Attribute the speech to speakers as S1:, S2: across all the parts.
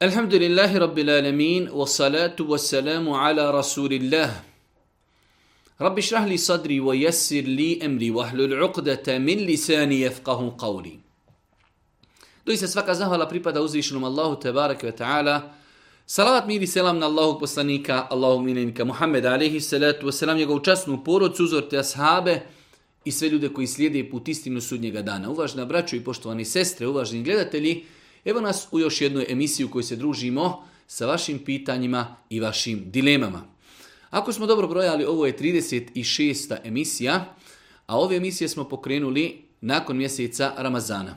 S1: Elhamdülillahi Rabbil alemin ve salatu ve selamu ala Rasulillah. Rabbi şrahli sadri wa yessir li emri ve ahlul uqdata min lisani Doista svaka zahvala pripada uzvišenom Allahu tebarek ve ta'ala. Salavat miri selam na Allahog poslanika, Allahog miljenika Muhammed alaihi salatu ve selam, njegovu časnu porod, suzor te ashabe i sve ljude koji slijede put istinu sudnjega dana. Uvažna braću i poštovani sestre, uvažni gledatelji, Evo nas u još jednu emisiju u se družimo sa vašim pitanjima i vašim dilemama. Ako smo dobro brojali, ovo je 36. emisija, a ove emisije smo pokrenuli nakon mjeseca Ramazana.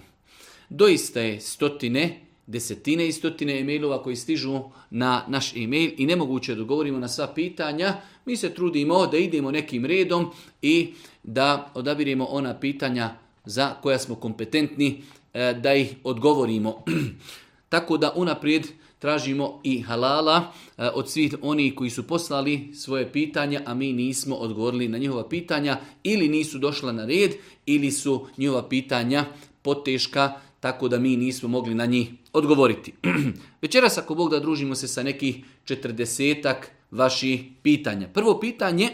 S1: Doista je stotine, desetine i stotine emailova koji stižu na naš email i nemoguće da govorimo na sva pitanja. Mi se trudimo da idemo nekim redom i da odabiremo ona pitanja za koja smo kompetentni E, da ih odgovorimo. Tako da unaprijed tražimo i halala e, od svih onih koji su poslali svoje pitanja, a mi nismo odgovorili na njihova pitanja ili nisu došla na red ili su njihova pitanja poteška tako da mi nismo mogli na njih odgovoriti. Večeras ako Bog da družimo se sa nekih četrdesetak vaših pitanja. Prvo pitanje,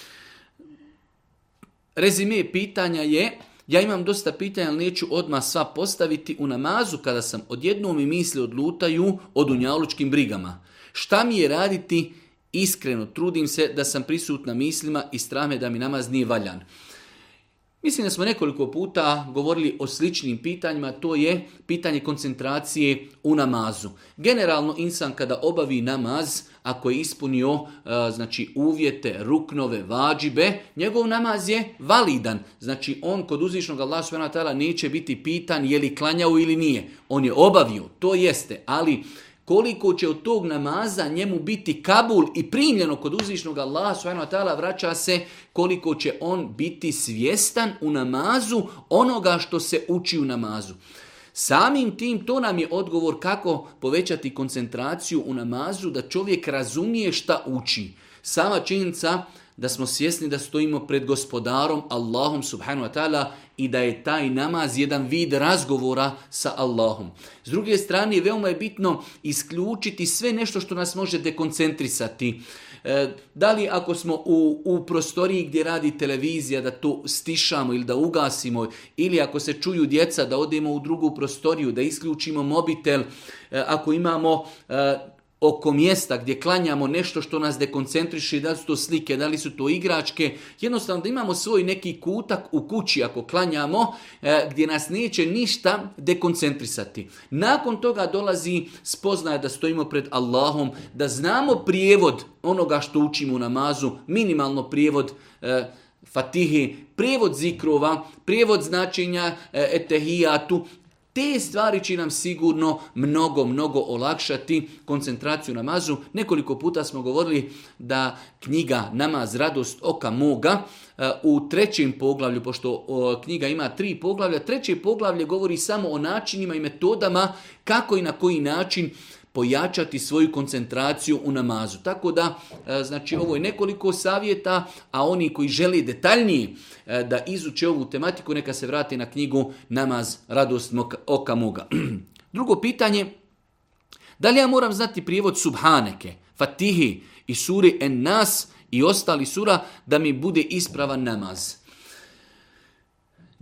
S1: rezime pitanja je ja imam dosta pitanja, ali neću odmah sva postaviti u namazu kada sam odjednom mi misli odlutaju od unjalučkim brigama. Šta mi je raditi? Iskreno trudim se da sam prisutna mislima i strame da mi namaz nije valjan. Mislim da smo nekoliko puta govorili o sličnim pitanjima, to je pitanje koncentracije u namazu. Generalno insan kada obavi namaz, ako je ispunio e, znači uvjete, ruknove, vađibe, njegov namaz je validan. Znači on kod uzvišnog Allah neće biti pitan je li klanjao ili nije. On je obavio, to jeste, ali koliko će od tog namaza njemu biti kabul i primljeno kod uzvišnog Allaha subhanahu ta'ala vraća se koliko će on biti svjestan u namazu onoga što se uči u namazu. Samim tim to nam je odgovor kako povećati koncentraciju u namazu da čovjek razumije šta uči. Sama činjenica da smo svjesni da stojimo pred gospodarom Allahom subhanu wa ta'ala i da je taj namaz jedan vid razgovora sa Allahom. S druge strane, veoma je bitno isključiti sve nešto što nas može dekoncentrisati. E, da li ako smo u, u prostoriji gdje radi televizija da to stišamo ili da ugasimo ili ako se čuju djeca da odemo u drugu prostoriju, da isključimo mobitel, e, ako imamo e, oko mjesta gdje klanjamo nešto što nas dekoncentriši, da li su to slike, da li su to igračke, jednostavno da imamo svoj neki kutak u kući ako klanjamo e, gdje nas neće ništa dekoncentrisati. Nakon toga dolazi spoznaja da stojimo pred Allahom, da znamo prijevod onoga što učimo u namazu, minimalno prijevod e, Fatihi, prijevod zikrova, prijevod značenja e, etehijatu, te stvari će nam sigurno mnogo, mnogo olakšati koncentraciju namazu. Nekoliko puta smo govorili da knjiga Namaz radost oka moga e, u trećem poglavlju, pošto knjiga ima tri poglavlja, treće poglavlje govori samo o načinima i metodama kako i na koji način pojačati svoju koncentraciju u namazu. Tako da, e, znači, ovo je nekoliko savjeta, a oni koji žele detaljnije e, da izuče ovu tematiku, neka se vrati na knjigu Namaz radost oka moga. Drugo pitanje, da li ja moram znati prijevod Subhaneke, Fatihi i suri En Nas i ostali sura da mi bude ispravan namaz?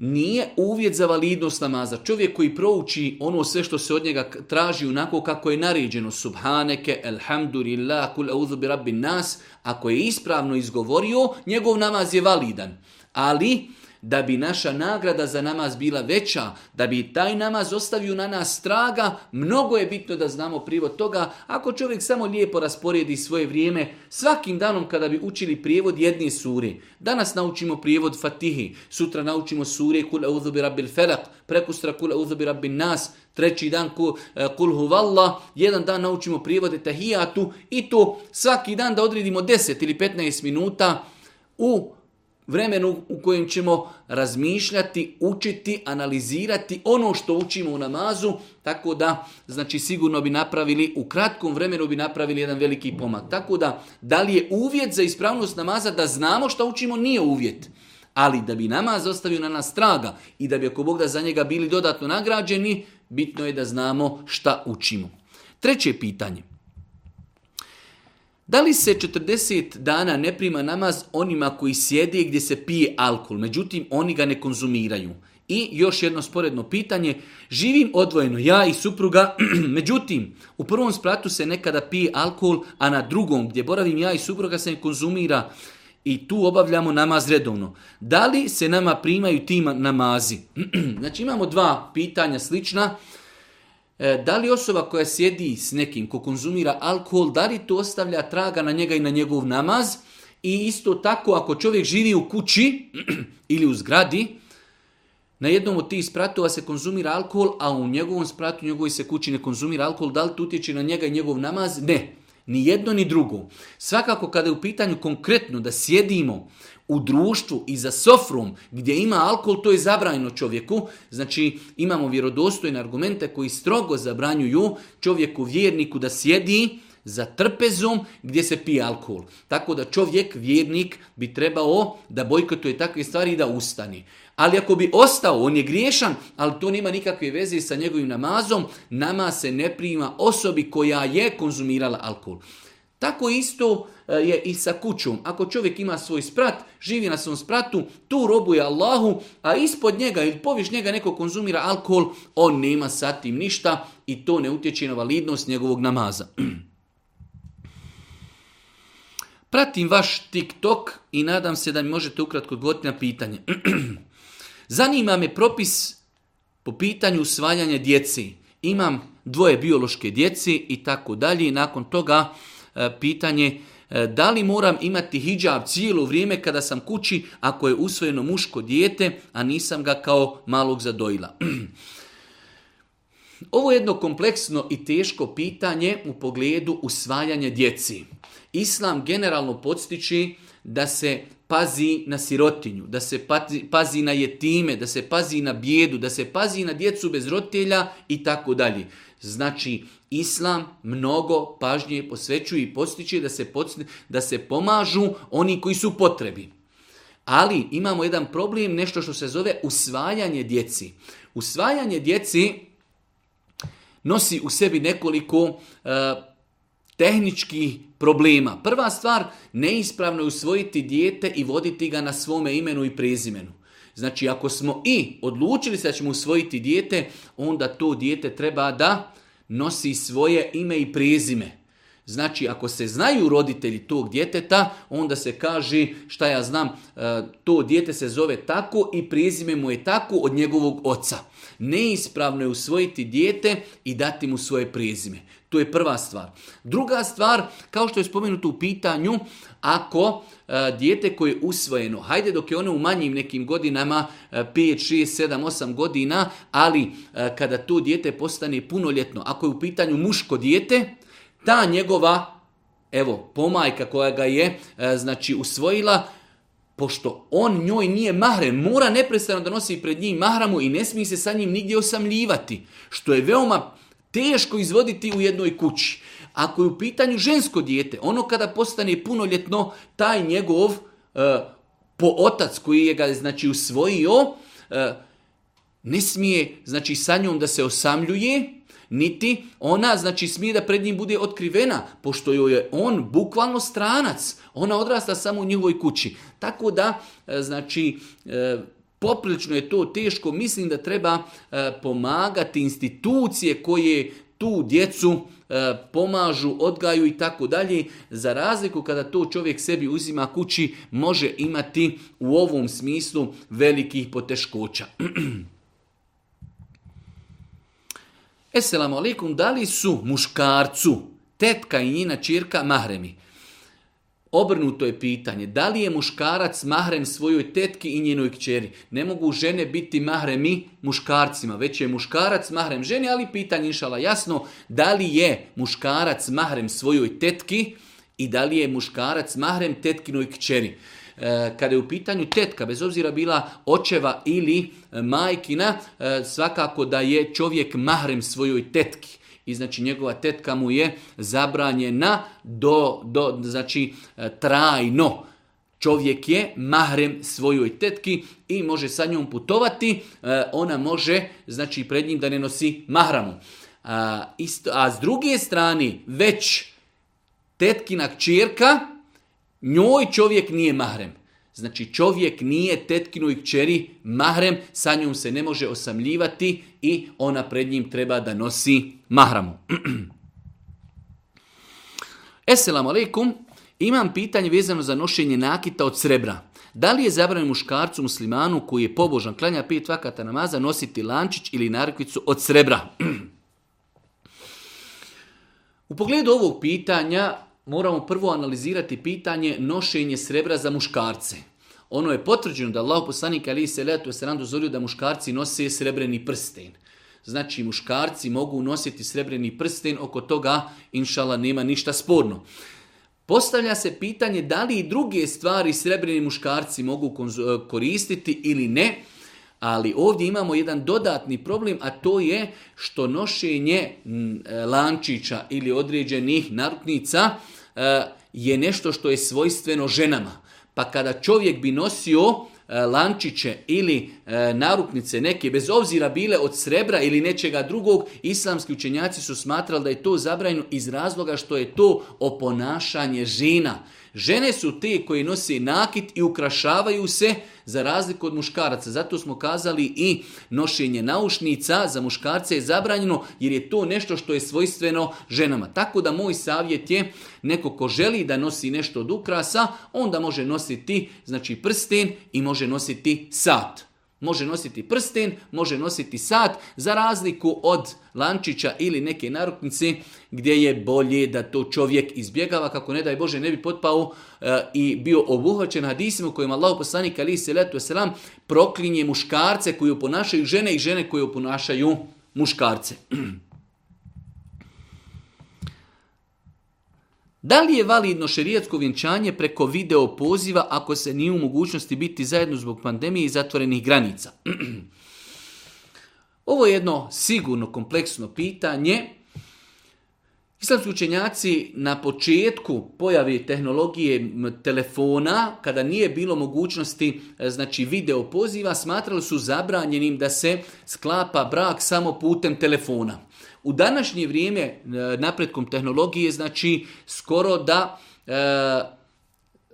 S1: nije uvjet za validnost namaza. Čovjek koji prouči ono sve što se od njega traži onako kako je naređeno, subhaneke, elhamdulillah, kul auzu nas, ako je ispravno izgovorio, njegov namaz je validan. Ali, da bi naša nagrada za namaz bila veća, da bi taj namaz ostavio na nas straga, mnogo je bitno da znamo prijevod toga. Ako čovjek samo lijepo rasporedi svoje vrijeme, svakim danom kada bi učili prijevod jedne sure, danas naučimo prijevod Fatihi, sutra naučimo sure Kul Euzubi rabbil felak, prekustra Kul Euzubi bi nas, treći dan eh, Kul huvalla, jedan dan naučimo prijevode Tahijatu i to svaki dan da odredimo 10 ili 15 minuta u vremenu u kojem ćemo razmišljati, učiti, analizirati ono što učimo u namazu, tako da znači sigurno bi napravili u kratkom vremenu bi napravili jedan veliki pomak. Tako da da li je uvjet za ispravnost namaza da znamo što učimo nije uvjet. Ali da bi namaz ostavio na nas traga i da bi ako Bog da za njega bili dodatno nagrađeni, bitno je da znamo šta učimo. Treće pitanje. Da li se 40 dana ne prima namaz onima koji sjede gdje se pije alkohol, međutim oni ga ne konzumiraju? I još jedno sporedno pitanje, živim odvojeno ja i supruga, međutim u prvom spratu se nekada pije alkohol, a na drugom gdje boravim ja i supruga se ne konzumira i tu obavljamo namaz redovno. Da li se nama primaju ti namazi? znači imamo dva pitanja slična. E, da li osoba koja sjedi s nekim ko konzumira alkohol, da li to ostavlja traga na njega i na njegov namaz? I isto tako ako čovjek živi u kući ili u zgradi, na jednom od tih spratova se konzumira alkohol, a u njegovom spratu, u njegovoj se kući ne konzumira alkohol, da li to utječe na njega i njegov namaz? Ne. Ni jedno ni drugo. Svakako kada je u pitanju konkretno da sjedimo u društvu i za sofrum gdje ima alkohol, to je zabranjeno čovjeku. Znači imamo vjerodostojne argumente koji strogo zabranjuju čovjeku vjerniku da sjedi za trpezom gdje se pije alkohol. Tako da čovjek, vjernik, bi trebao da bojkotuje takve stvari i da ustani. Ali ako bi ostao, on je griješan, ali to nema nikakve veze sa njegovim namazom, nama se ne prima osobi koja je konzumirala alkohol. Tako isto e, je i sa kućom. Ako čovjek ima svoj sprat, živi na svom spratu, tu robuje Allahu, a ispod njega ili poviš njega neko konzumira alkohol, on nema sa tim ništa i to ne utječe na validnost njegovog namaza. Pratim vaš TikTok i nadam se da mi možete ukratko odgovoriti na pitanje. Zanima me propis po pitanju usvajanja djeci. Imam dvoje biološke djeci i tako dalje. nakon toga e, pitanje e, da li moram imati hijab cijelo vrijeme kada sam kući ako je usvojeno muško dijete, a nisam ga kao malog zadojila. Ovo je jedno kompleksno i teško pitanje u pogledu usvajanja djeci. Islam generalno podstiči da se pazi na sirotinju, da se pazi, na jetime, da se pazi na bijedu, da se pazi na djecu bez roditelja i tako dalje. Znači, Islam mnogo pažnje posvećuje i postiče da se, da se pomažu oni koji su potrebi. Ali imamo jedan problem, nešto što se zove usvajanje djeci. Usvajanje djeci nosi u sebi nekoliko eh, tehničkih problema. Prva stvar, neispravno je usvojiti dijete i voditi ga na svome imenu i prezimenu. Znači, ako smo i odlučili se da ćemo usvojiti dijete, onda to dijete treba da nosi svoje ime i prezime. Znači, ako se znaju roditelji tog djeteta, onda se kaže, šta ja znam, e, to dijete se zove tako i prezime mu je tako od njegovog oca. Neispravno je usvojiti dijete i dati mu svoje prezime. To je prva stvar. Druga stvar, kao što je spomenuto u pitanju, ako e, dijete koje je usvojeno, hajde dok je ono u manjim nekim godinama, e, 5, 6, 7, 8 godina, ali e, kada to dijete postane punoljetno, ako je u pitanju muško dijete, ta njegova evo, pomajka koja ga je e, znači usvojila, pošto on njoj nije mahrem, mora neprestano da nosi pred njim mahramu i ne smije se sa njim nigdje osamljivati, što je veoma teško izvoditi u jednoj kući. Ako je u pitanju žensko dijete, ono kada postane punoljetno, taj njegov e, po otac koji je ga znači, usvojio, e, ne smije znači, sa njom da se osamljuje, niti ona znači smije da pred njim bude otkrivena, pošto joj je on bukvalno stranac. Ona odrasta samo u njihovoj kući. Tako da, e, znači, Poprilično je to teško, mislim da treba e, pomagati institucije koje tu djecu e, pomažu, odgaju i tako dalje. Za razliku kada to čovjek sebi uzima kući, može imati u ovom smislu velikih poteškoća. Esselamu alaikum, da li su muškarcu tetka i njina čirka mahremi? Obrnuto je pitanje, da li je muškarac mahrem svojoj tetki i njenoj kćeri? Ne mogu žene biti mahremi muškarcima, već je muškarac mahrem ženi, ali pitanje inšala jasno, da li je muškarac mahrem svojoj tetki i da li je muškarac mahrem tetkinoj kćeri? E, kada je u pitanju tetka, bez obzira bila očeva ili majkina, e, svakako da je čovjek mahrem svojoj tetki i znači njegova tetka mu je zabranjena do, do znači e, trajno. Čovjek je mahrem svojoj tetki i može sa njom putovati, e, ona može, znači pred njim da ne nosi mahramu. A, isto, a s druge strane, već tetkina kćerka, njoj čovjek nije mahrem. Znači čovjek nije tetkinu i kćeri mahrem, sa njom se ne može osamljivati i ona pred njim treba da nosi mahramu. Esselamu alaikum, imam pitanje vezano za nošenje nakita od srebra. Da li je zabranjeno muškarcu muslimanu koji je pobožan, klanja pet vakata namaza, nositi lančić ili narkvicu od srebra? U pogledu ovog pitanja moramo prvo analizirati pitanje nošenje srebra za muškarce. Ono je potvrđeno da Allah poslanik ali se letu se dozvolio da muškarci nose srebreni prsten. Znači muškarci mogu nositi srebreni prsten, oko toga inšala nema ništa sporno. Postavlja se pitanje da li i druge stvari srebrni muškarci mogu e, koristiti ili ne, ali ovdje imamo jedan dodatni problem, a to je što nošenje e, lančića ili određenih narutnica e, je nešto što je svojstveno ženama. A pa kada čovjek bi nosio e, lančiće ili e, naruknice neke, bez obzira bile od srebra ili nečega drugog, islamski učenjaci su smatrali da je to zabranjeno iz razloga što je to oponašanje žena. Žene su te koje nose nakit i ukrašavaju se za razliku od muškaraca. Zato smo kazali i nošenje naušnica za muškarce je zabranjeno jer je to nešto što je svojstveno ženama. Tako da moj savjet je neko ko želi da nosi nešto od ukrasa, onda može nositi znači prsten i može nositi sat. Može nositi prsten, može nositi sat, za razliku od lančića ili neke naruknice gdje je bolje da to čovjek izbjegava kako ne daj Bože ne bi potpao e, i bio obuhvaćen hadisima u kojima Allah poslanik ali se letu selam proklinje muškarce koji ponašaju žene i žene koje ponašaju muškarce. Da li je validno šerijatsko vjenčanje preko video poziva ako se nije u mogućnosti biti zajedno zbog pandemije i zatvorenih granica? Ovo je jedno sigurno kompleksno pitanje Islamski učenjaci na početku pojave tehnologije telefona, kada nije bilo mogućnosti e, znači video poziva, smatrali su zabranjenim da se sklapa brak samo putem telefona. U današnje vrijeme e, napretkom tehnologije znači skoro da e,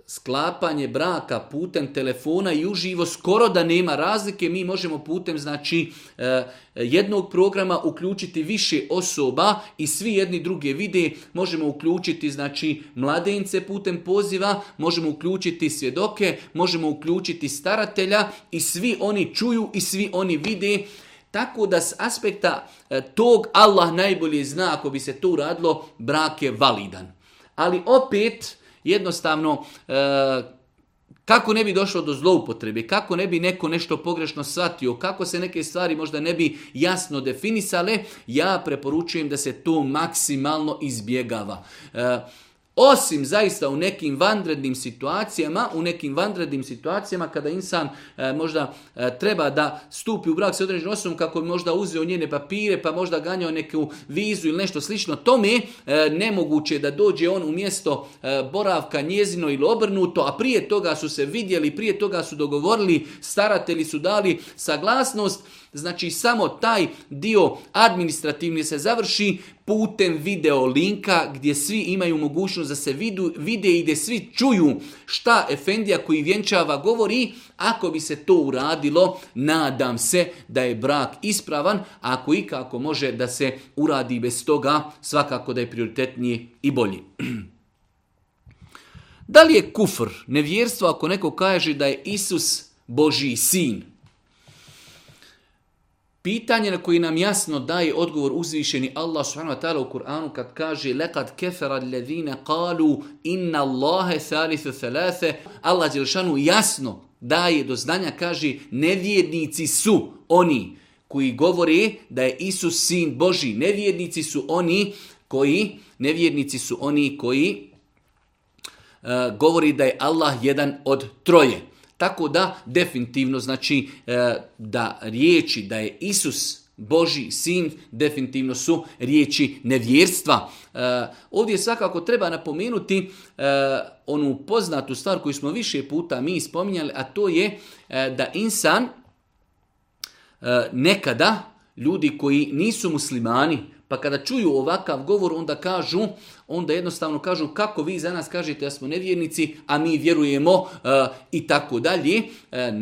S1: sklapanje braka putem telefona i uživo skoro da nema razlike, mi možemo putem znači e, jednog programa uključiti više osoba i svi jedni druge vide, možemo uključiti znači mladence putem poziva, možemo uključiti svjedoke, možemo uključiti staratelja i svi oni čuju i svi oni vide. Tako da s aspekta e, tog Allah najbolje zna ako bi se to uradilo, brak je validan. Ali opet, jednostavno eh, kako ne bi došlo do zloupotrebe, kako ne bi neko nešto pogrešno shvatio, kako se neke stvari možda ne bi jasno definisale, ja preporučujem da se to maksimalno izbjegava. Eh, osim zaista u nekim vanrednim situacijama, u nekim vanrednim situacijama kada insan e, možda e, treba da stupi u brak s određenom osobom kako bi možda uzeo njene papire pa možda ganjao neku vizu ili nešto slično, tome e, nemoguće da dođe on u mjesto e, boravka njezino ili obrnuto, a prije toga su se vidjeli, prije toga su dogovorili, staratelji su dali saglasnost, Znači samo taj dio administrativni se završi putem video linka gdje svi imaju mogućnost da se vide i gdje svi čuju šta Efendija koji vjenčava govori. Ako bi se to uradilo, nadam se da je brak ispravan, ako i kako može da se uradi bez toga, svakako da je prioritetniji i bolji. Da li je kufr, nevjerstvo ako neko kaže da je Isus Božji sin? Pitanje na koje nam jasno daje odgovor uzvišeni Allah subhanahu wa ta'ala u Kur'anu kad kaže lekad kefera alladhina qalu inna Allahe thalithu Allah Đelšanu jasno daje do znanja kaže nevjednici su oni koji govori da je Isus sin Boži. Nevjernici su oni koji nevjernici su oni koji eh, govori da je Allah jedan od troje. Tako da definitivno znači e, da riječi da je Isus Boži sin definitivno su riječi nevjerstva. E, ovdje svakako treba napomenuti e, onu poznatu stvar koju smo više puta mi spominjali, a to je da insan nekada ljudi koji nisu muslimani, pa kada čuju ovakav govor, onda kažu, onda jednostavno kažu kako vi za nas kažete da smo nevjernici, a mi vjerujemo e, i tako dalje. E,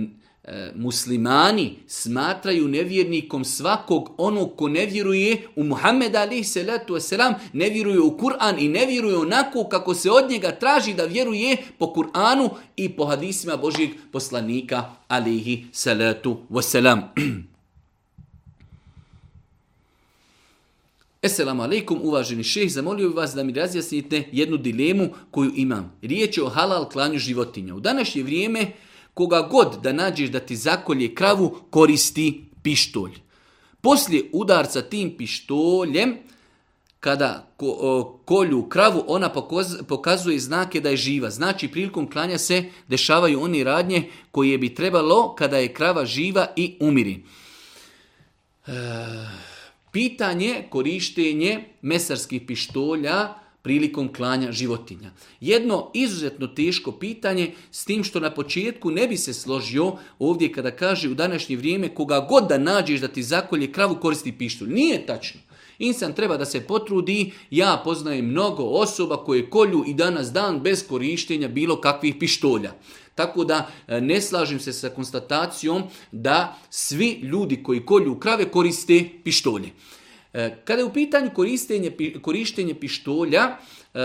S1: e, muslimani smatraju nevjernikom svakog onog ko ne vjeruje u Muhammed ali salatu selam ne vjeruje u Kur'an i ne vjeruje onako kako se od njega traži da vjeruje po Kur'anu i po hadisima Božijeg poslanika alihi salatu wasalam. Esselamu alaikum, uvaženi šeh, zamolio bih vas da mi razjasnite jednu dilemu koju imam. Riječ je o halal klanju životinja. U današnje vrijeme, koga god da nađeš da ti zakolje kravu, koristi pištolj. Poslije udarca tim pištoljem, kada kolju kravu, ona pokazuje znake da je živa. Znači, prilikom klanja se dešavaju oni radnje koje bi trebalo kada je krava živa i umiri. E, pitanje korištenje mesarskih pištolja prilikom klanja životinja. Jedno izuzetno teško pitanje s tim što na početku ne bi se složio ovdje kada kaže u današnje vrijeme koga god da nađeš da ti zakolje kravu koristi pištolj. Nije tačno. Insan treba da se potrudi, ja poznajem mnogo osoba koje kolju i danas dan bez korištenja bilo kakvih pištolja. Tako da e, ne slažem se sa konstatacijom da svi ljudi koji kolju krave koriste pištolje. E, kada je u pitanju korištenje pištolja, e,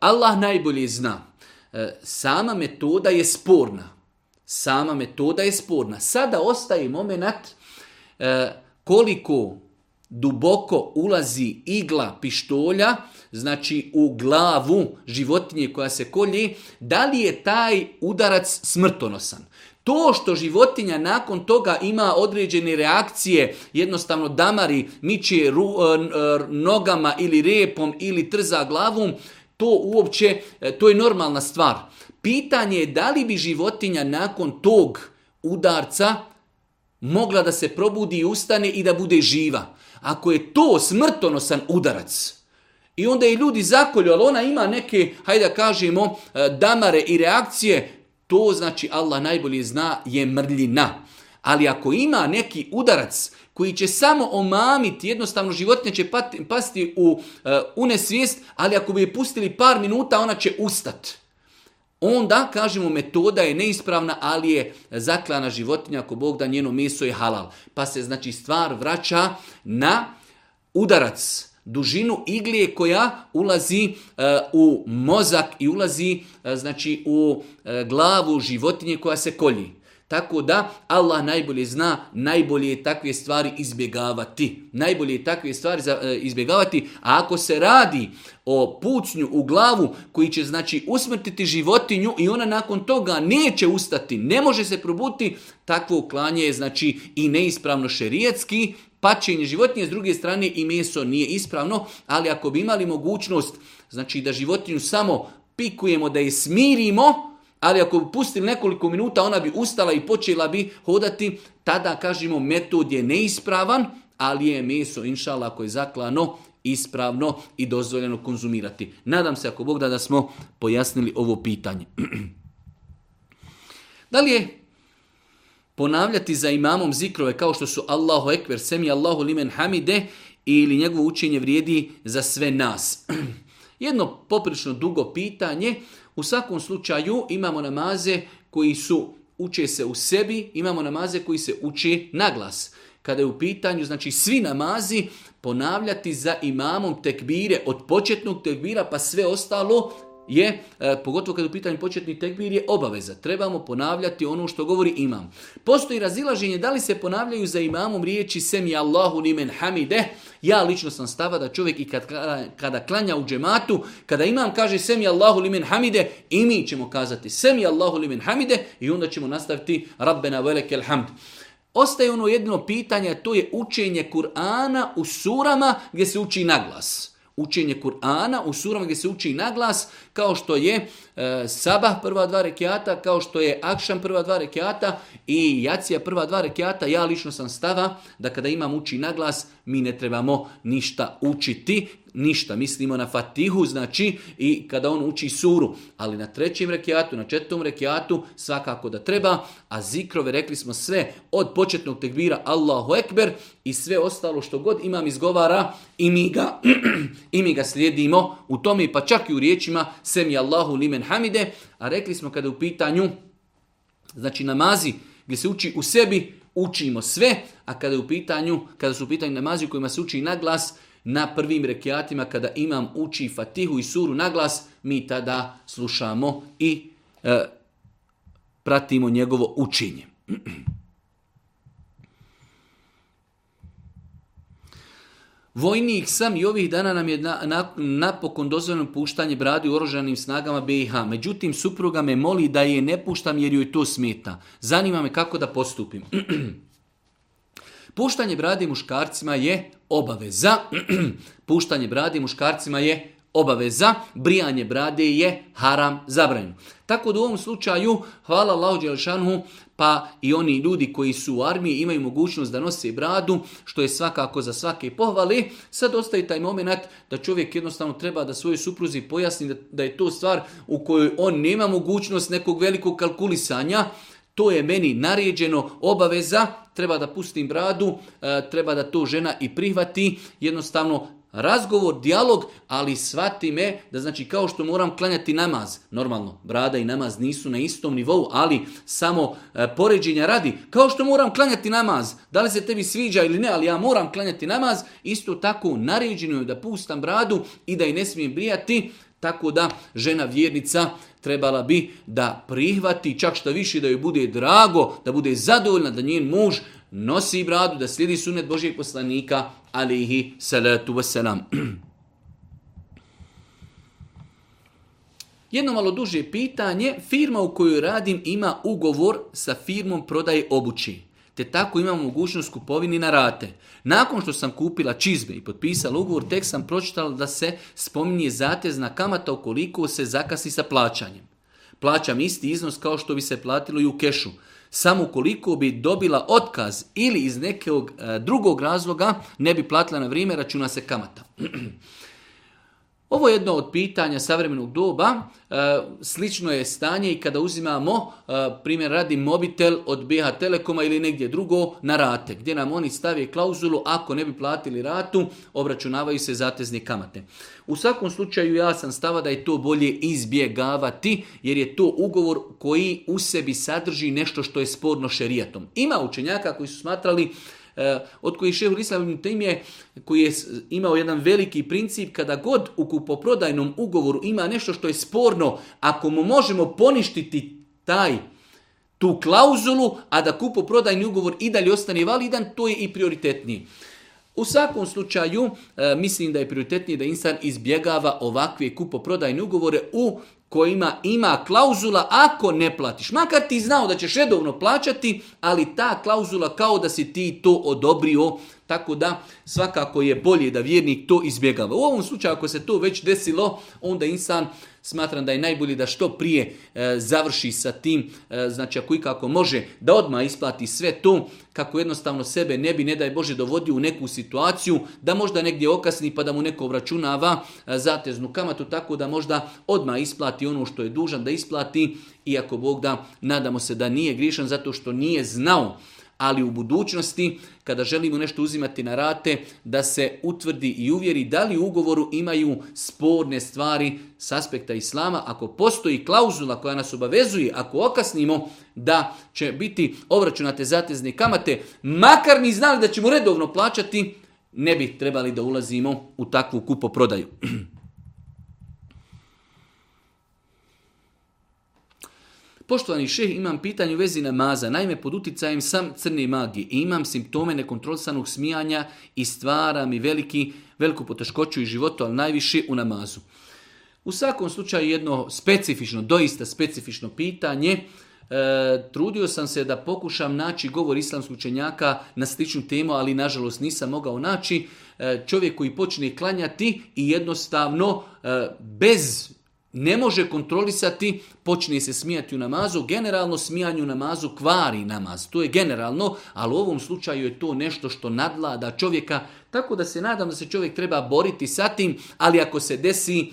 S1: Allah najbolje zna. Sama metoda je sporna. Sama metoda je sporna. Sada ostaje moment koliko duboko ulazi igla pištolja, znači u glavu životinje koja se kolji, da li je taj udarac smrtonosan? To što životinja nakon toga ima određene reakcije, jednostavno damari, miče e, e, nogama ili repom ili trza glavom, to uopće, e, to je normalna stvar. Pitanje je da li bi životinja nakon tog udarca mogla da se probudi i ustane i da bude živa. Ako je to smrtonosan udarac, i onda je ljudi zakolju, ali ona ima neke, hajde da kažemo, e, damare i reakcije, to znači Allah najbolje zna je mrljina. Ali ako ima neki udarac koji će samo omamiti, jednostavno životinja će pasti u, e, u nesvijest, ali ako bi je pustili par minuta, ona će ustati. Onda, kažemo, metoda je neispravna, ali je zaklana životinja, ako Bog da njeno meso je halal. Pa se, znači, stvar vraća na udarac, dužinu iglije koja ulazi eh, u mozak i ulazi eh, znači u eh, glavu životinje koja se kolji. Tako da Allah najbolje zna, najbolje je takve stvari izbjegavati. Najbolje je takve stvari e, izbjegavati, a ako se radi o pucnju u glavu koji će znači usmrtiti životinju i ona nakon toga neće ustati, ne može se probuti, takvo uklanje je znači i neispravno šerijetski, pačenje životinje, s druge strane i meso nije ispravno, ali ako bi imali mogućnost znači da životinju samo pikujemo, da je smirimo, ali ako pustim nekoliko minuta ona bi ustala i počela bi hodati, tada kažemo metod je neispravan, ali je meso inšala ako je zaklano ispravno i dozvoljeno konzumirati. Nadam se ako Bog da da smo pojasnili ovo pitanje. da li je ponavljati za imamom zikrove kao što su Allahu ekver, semi Allahu limen hamide ili njegovo učenje vrijedi za sve nas? Jedno poprično dugo pitanje, u svakom slučaju imamo namaze koji su uče se u sebi, imamo namaze koji se uče na glas. Kada je u pitanju, znači svi namazi ponavljati za imamom tekbire od početnog tekbira pa sve ostalo je, e, pogotovo kad u pitanju početni tekbir, je obaveza. Trebamo ponavljati ono što govori imam. Postoji razilaženje da li se ponavljaju za imamom riječi semi Allahu nimen hamide. Ja lično sam stava da čovjek i kad, kada klanja u džematu, kada imam kaže semi Allahu limen hamide, i mi ćemo kazati semi Allahu limen hamide i onda ćemo nastaviti Rabbena velekel hamd. Ostaje ono jedno pitanje, to je učenje Kur'ana u surama gdje se uči naglas učenje Kur'ana u surama gdje se uči naglas kao što je E, sabah prva dva rekiata kao što je akšan prva dva rekiata i jacija prva dva rekiata. Ja lično sam stava da kada imam uči na glas mi ne trebamo ništa učiti, ništa. Mislimo na fatihu, znači i kada on uči suru. Ali na trećem rekiatu, na četvrtom rekiatu svakako da treba. A zikrove rekli smo sve od početnog tegvira Allahu Ekber i sve ostalo što god imam izgovara i mi ga, i mi ga slijedimo u tome pa čak i u riječima sem Allahu limen hamide, a rekli smo kada je u pitanju znači namazi gdje se uči u sebi, učimo sve, a kada je u pitanju, kada su u pitanju namazi u kojima se uči na glas, na prvim rekijatima kada imam uči Fatihu i Suru na glas, mi tada slušamo i e, pratimo njegovo učenje. Vojnik sam i ovih dana nam je na, na, napokon dozvoljeno puštanje bradi u oružanim snagama BiH. Međutim, supruga me moli da je ne puštam jer joj to smeta. Zanima me kako da postupim. puštanje bradi muškarcima je obaveza. puštanje bradi muškarcima je obaveza, brijanje brade je haram zabranjeno. Tako da u ovom slučaju, hvala Allahu Đelšanhu, pa i oni ljudi koji su u armiji imaju mogućnost da nose bradu, što je svakako za svake pohvale. Sad ostaje taj moment da čovjek jednostavno treba da svojoj supruzi pojasni da je to stvar u kojoj on nema mogućnost nekog velikog kalkulisanja, to je meni naređeno obaveza, treba da pustim bradu, e, treba da to žena i prihvati, jednostavno razgovor, dijalog, ali shvati me da znači kao što moram klanjati namaz, normalno, brada i namaz nisu na istom nivou, ali samo e, poređenja radi, kao što moram klanjati namaz, da li se tebi sviđa ili ne, ali ja moram klanjati namaz, isto tako naređeno je da pustam bradu i da je ne smijem brijati, tako da žena vjernica trebala bi da prihvati, čak što više da joj bude drago, da bude zadovoljna da njen muž nosi bradu, da slijedi sunet Božijeg poslanika alihi salatu wasalam. Jedno malo duže pitanje, firma u kojoj radim ima ugovor sa firmom prodaje obući, te tako imam mogućnost kupovini na rate. Nakon što sam kupila čizme i potpisala ugovor, tek sam pročitala da se spominje zatezna kamata ukoliko se zakasi sa plaćanjem. Plaćam isti iznos kao što bi se platilo i u kešu samo koliko bi dobila otkaz ili iz nekog e, drugog razloga ne bi platila na vrijeme, računa se kamata. Ovo je jedno od pitanja savremenog doba. E, slično je stanje i kada uzimamo, e, primjer radi mobitel od BH Telekoma ili negdje drugo na rate, gdje nam oni stavije klauzulu ako ne bi platili ratu, obračunavaju se zatezne kamate. U svakom slučaju ja sam stava da je to bolje izbjegavati jer je to ugovor koji u sebi sadrži nešto što je sporno šerijatom. Ima učenjaka koji su smatrali E, od kojih šehu Islam je, koji je imao jedan veliki princip, kada god u kupoprodajnom ugovoru ima nešto što je sporno, ako mu možemo poništiti taj tu klauzulu, a da kupoprodajni ugovor i dalje ostane validan, to je i prioritetniji. U svakom slučaju, e, mislim da je prioritetnije da insan izbjegava ovakve kupoprodajne ugovore u kojima ima klauzula ako ne platiš. Makar ti znao da ćeš redovno plaćati, ali ta klauzula kao da si ti to odobrio, tako da svakako je bolje da vjernik to izbjegava. U ovom slučaju ako se to već desilo, onda insan smatram da je najbolje da što prije e, završi sa tim, e, znači ako i kako može, da odmah isplati sve to, kako jednostavno sebe ne bi, ne daj Bože, dovodio u neku situaciju, da možda negdje okasni pa da mu neko obračunava e, zateznu kamatu, tako da možda odmah isplati ono što je dužan da isplati, iako Bog da, nadamo se da nije grišan zato što nije znao ali u budućnosti kada želimo nešto uzimati na rate da se utvrdi i uvjeri da li u ugovoru imaju sporne stvari s aspekta islama. Ako postoji klauzula koja nas obavezuje, ako okasnimo da će biti obračunate zatezne kamate, makar mi znali da ćemo redovno plaćati, ne bi trebali da ulazimo u takvu kupoprodaju. Poštovani šeh, imam pitanje u vezi namaza. Naime, pod uticajem sam crne magije imam simptome nekontrolsanog smijanja i stvara mi veliki, veliku poteškoću i životu, ali najviše u namazu. U svakom slučaju jedno specifično, doista specifično pitanje. E, trudio sam se da pokušam naći govor islamskog učenjaka na sličnu temu, ali nažalost nisam mogao naći. E, čovjek koji počne klanjati i jednostavno e, bez ne može kontrolisati, počne se smijati u namazu. Generalno smijanju u namazu kvari namaz. To je generalno, ali u ovom slučaju je to nešto što nadlada čovjeka. Tako da se nadam da se čovjek treba boriti sa tim, ali ako se desi,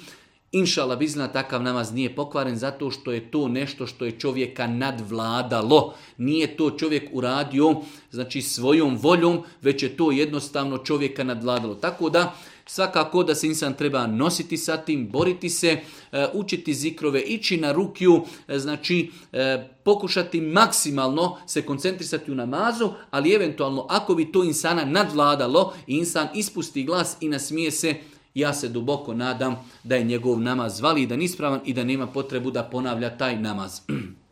S1: inšala bizna, takav namaz nije pokvaren zato što je to nešto što je čovjeka nadvladalo. Nije to čovjek uradio znači svojom voljom, već je to jednostavno čovjeka nadvladalo. Tako da, Svakako da se insan treba nositi sa tim, boriti se, e, učiti zikrove, ići na rukju, e, znači e, pokušati maksimalno se koncentrisati u namazu, ali eventualno ako bi to insana nadvladalo, insan ispusti glas i nasmije se, ja se duboko nadam da je njegov namaz validan, ispravan i da nema potrebu da ponavlja taj namaz.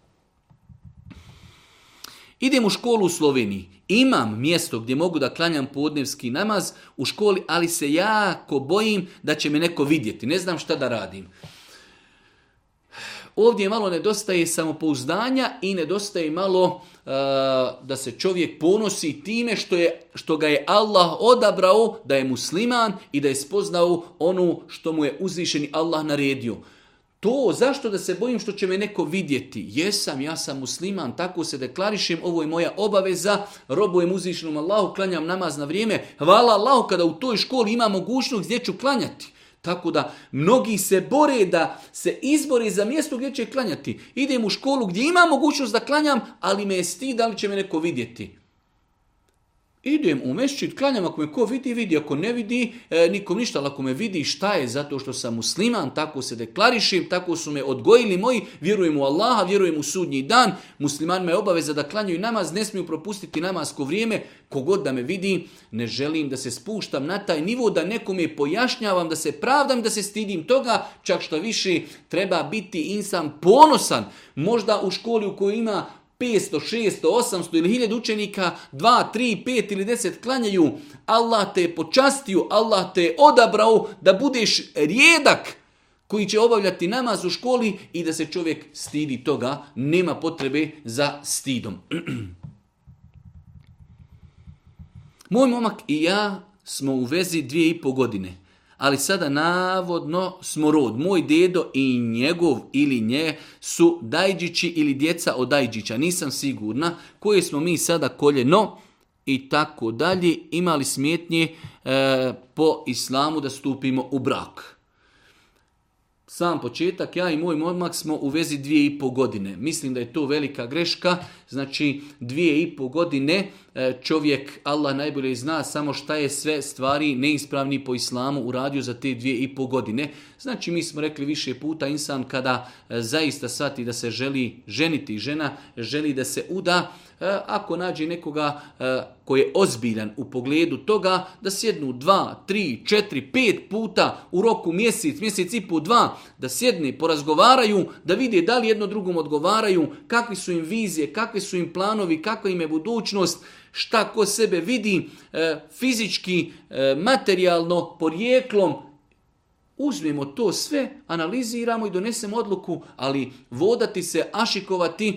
S1: Idem u školu u Sloveniji, imam mjesto gdje mogu da klanjam podnevski namaz u školi, ali se jako bojim da će me neko vidjeti, ne znam šta da radim. Ovdje malo nedostaje samopouzdanja i nedostaje malo uh, da se čovjek ponosi time što, je, što ga je Allah odabrao da je musliman i da je spoznao ono što mu je uzvišeni Allah naredio. To, zašto da se bojim što će me neko vidjeti? Jesam, ja sam musliman, tako se deklarišem, ovo je moja obaveza, robujem uzvišenom Allahu, klanjam namaz na vrijeme. Hvala Allahu kada u toj školi ima mogućnost gdje ću klanjati. Tako da mnogi se bore da se izbore za mjesto gdje će klanjati. Idem u školu gdje ima mogućnost da klanjam, ali me je sti da li će me neko vidjeti. Idem u mešćit, klanjam, ako me ko vidi, vidi, ako ne vidi, e, nikom ništa, ali ako me vidi, šta je, zato što sam musliman, tako se deklarišim, tako su me odgojili moji, vjerujem u Allaha, vjerujem u sudnji dan, muslimanima je obaveza da i namaz, ne smiju propustiti namasko vrijeme, kogod da me vidi, ne želim da se spuštam na taj nivo, da nekome pojašnjavam, da se pravdam, da se stidim toga, čak što više treba biti insan ponosan, možda u školi u kojoj ima 500, 600, 800 ili 1000 učenika, 2, 3, 5 ili 10 klanjaju, Allah te je počastio, Allah te je odabrao da budeš rijedak koji će obavljati namaz u školi i da se čovjek stidi toga, nema potrebe za stidom. Moj momak i ja smo u vezi dvije i po godine ali sada navodno smo rod. Moj dedo i njegov ili nje su dajđići ili djeca od dajđića. Nisam sigurna koje smo mi sada koljeno i tako dalje imali smjetnje e, po islamu da stupimo u brak. Sam početak, ja i moj momak smo u vezi dvije i po godine. Mislim da je to velika greška, znači dvije i po godine E, čovjek, Allah najbolje zna samo šta je sve stvari neispravni po islamu uradio za te dvije i po godine. Znači mi smo rekli više puta, insan kada e, zaista sati da se želi ženiti, žena želi da se uda, e, ako nađe nekoga koji je ozbiljan u pogledu toga da sjednu dva, tri, četiri, pet puta u roku mjesec, mjesec i po dva, da sjedne, porazgovaraju, da vide da li jedno drugom odgovaraju, kakvi su im vizije, kakvi su im planovi, kakva im je budućnost, šta ko sebe vidi e, fizički, e, materijalno, porijeklom, uzmemo to sve, analiziramo i donesemo odluku, ali vodati se, ašikovati e,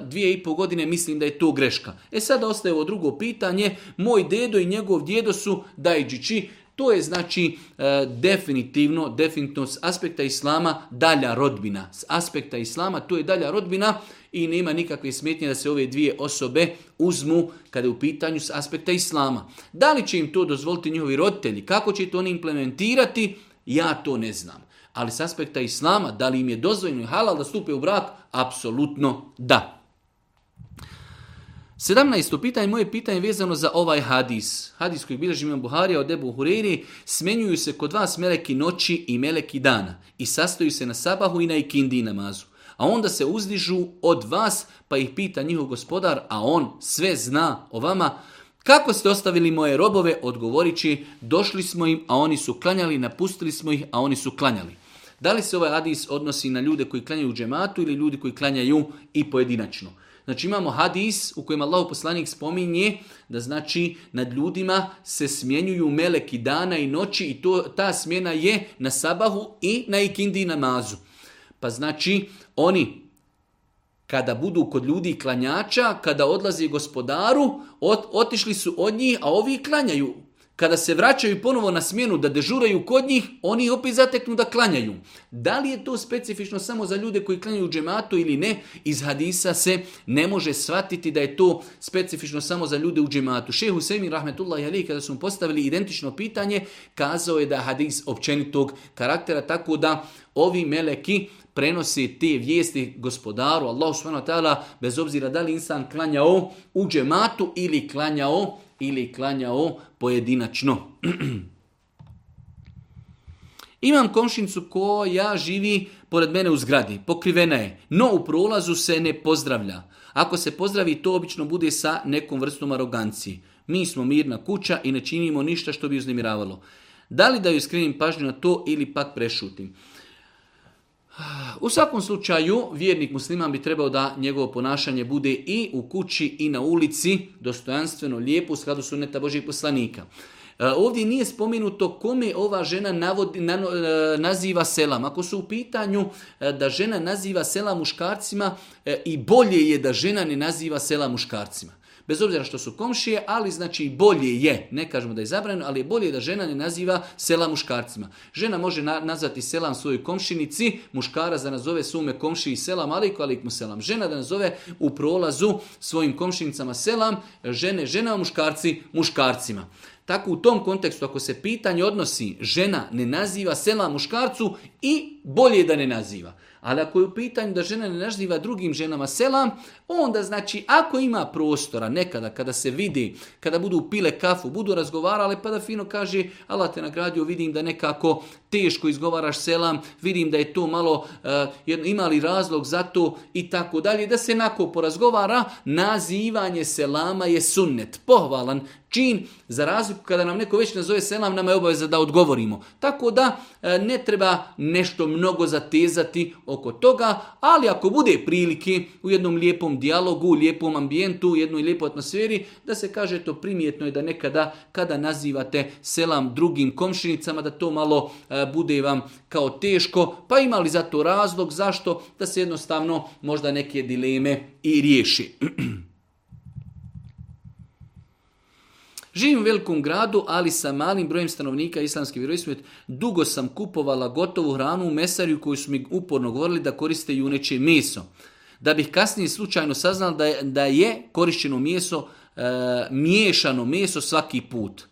S1: dvije i pol godine, mislim da je to greška. E sada ostaje ovo drugo pitanje, moj dedo i njegov djedo su dajđići, to je znači e, definitivno, definitivno s aspekta islama dalja rodbina. S aspekta islama to je dalja rodbina i nema nikakve smetnje da se ove dvije osobe uzmu kada je u pitanju s aspekta islama. Da li će im to dozvoliti njihovi roditelji? Kako će to oni implementirati? Ja to ne znam. Ali s aspekta islama, da li im je dozvoljeno i halal da stupe u brak? Apsolutno da. Sedamnaest pitanje, moje pitanje vezano za ovaj hadis. Hadis koji bilježi imam Buharija od Ebu Hureyri, smenjuju se kod vas meleki noći i meleki dana i sastoju se na sabahu i na ikindi namazu. A onda se uzdižu od vas pa ih pita njihov gospodar, a on sve zna o vama. Kako ste ostavili moje robove, odgovorići, došli smo im, a oni su klanjali, napustili smo ih, a oni su klanjali. Da li se ovaj hadis odnosi na ljude koji klanjaju u džematu ili ljudi koji klanjaju i pojedinačno? Znači imamo hadis u kojem Allahu poslanik spominje da znači nad ljudima se smjenjuju meleki dana i noći i to, ta smjena je na sabahu i na ikindi namazu. Pa znači oni kada budu kod ljudi klanjača, kada odlazi gospodaru, otišli su od njih, a ovi klanjaju kada se vraćaju ponovo na smjenu da dežuraju kod njih, oni opet zateknu da klanjaju. Da li je to specifično samo za ljude koji klanjaju u džematu ili ne? Iz hadisa se ne može shvatiti da je to specifično samo za ljude u džematu. Šehu Sejmi Rahmetullah Ali, kada su mu postavili identično pitanje, kazao je da hadis općenitog karaktera, tako da ovi meleki prenosi te vijesti gospodaru, Allahu subhanahu wa bez obzira da li insan klanjao u džematu ili klanjao ili klanjao pojedinačno. Imam komšinicu koja živi pored mene u zgradi, pokrivena je, no u prolazu se ne pozdravlja. Ako se pozdravi, to obično bude sa nekom vrstom arogancije. Mi smo mirna kuća i ne činimo ništa što bi uznemiravalo. Da li da joj skrenim pažnju na to ili pak prešutim? U svakom slučaju, vjernik musliman bi trebao da njegovo ponašanje bude i u kući i na ulici, dostojanstveno, lijepo, u skladu suneta Božih poslanika. E, ovdje nije spomenuto kome ova žena navodi, e, naziva selam. Ako su u pitanju e, da žena naziva sela muškarcima i bolje je da žena ne naziva sela muškarcima. Bez obzira što su komšije, ali znači bolje je, ne kažemo da je zabranjeno, ali je bolje da žena ne naziva sela muškarcima. Žena može nazvati selam svojoj komšinici, muškara da nazove svome komšiji selam alik mu selam. Žena da nazove u prolazu svojim komšinicama selam, žene žena, muškarci muškarcima. Tako u tom kontekstu ako se pitanje odnosi žena ne naziva sela muškarcu i bolje da ne naziva. Ali ako je u pitanju da žena ne naziva drugim ženama selam, onda znači ako ima prostora nekada kada se vidi, kada budu pile kafu, budu razgovarale pa da fino kaže Allah te nagradio, vidim da nekako teško izgovaraš selam, vidim da je to malo, imali eh, ima razlog za to i tako dalje. Da se nako porazgovara, nazivanje selama je sunnet, pohvalan čin, za razliku kada nam neko već nazove selam, nama je obaveza da odgovorimo. Tako da eh, ne treba nešto mnogo zatezati oko toga, ali ako bude prilike u jednom lijepom dijalogu, u lijepom ambijentu, u jednoj lijepoj atmosferi, da se kaže to primjetno je da nekada kada nazivate selam drugim komšinicama, da to malo eh, bude vam kao teško, pa imali za to razlog, zašto? Da se jednostavno možda neke dileme i riješi. Živim u velikom gradu, ali sa malim brojem stanovnika islamski vjeroismet, dugo sam kupovala gotovu hranu u mesariju koju su mi uporno govorili da koriste juneće meso. Da bih kasnije slučajno saznala da je, da je korišćeno meso, e, miješano meso svaki put.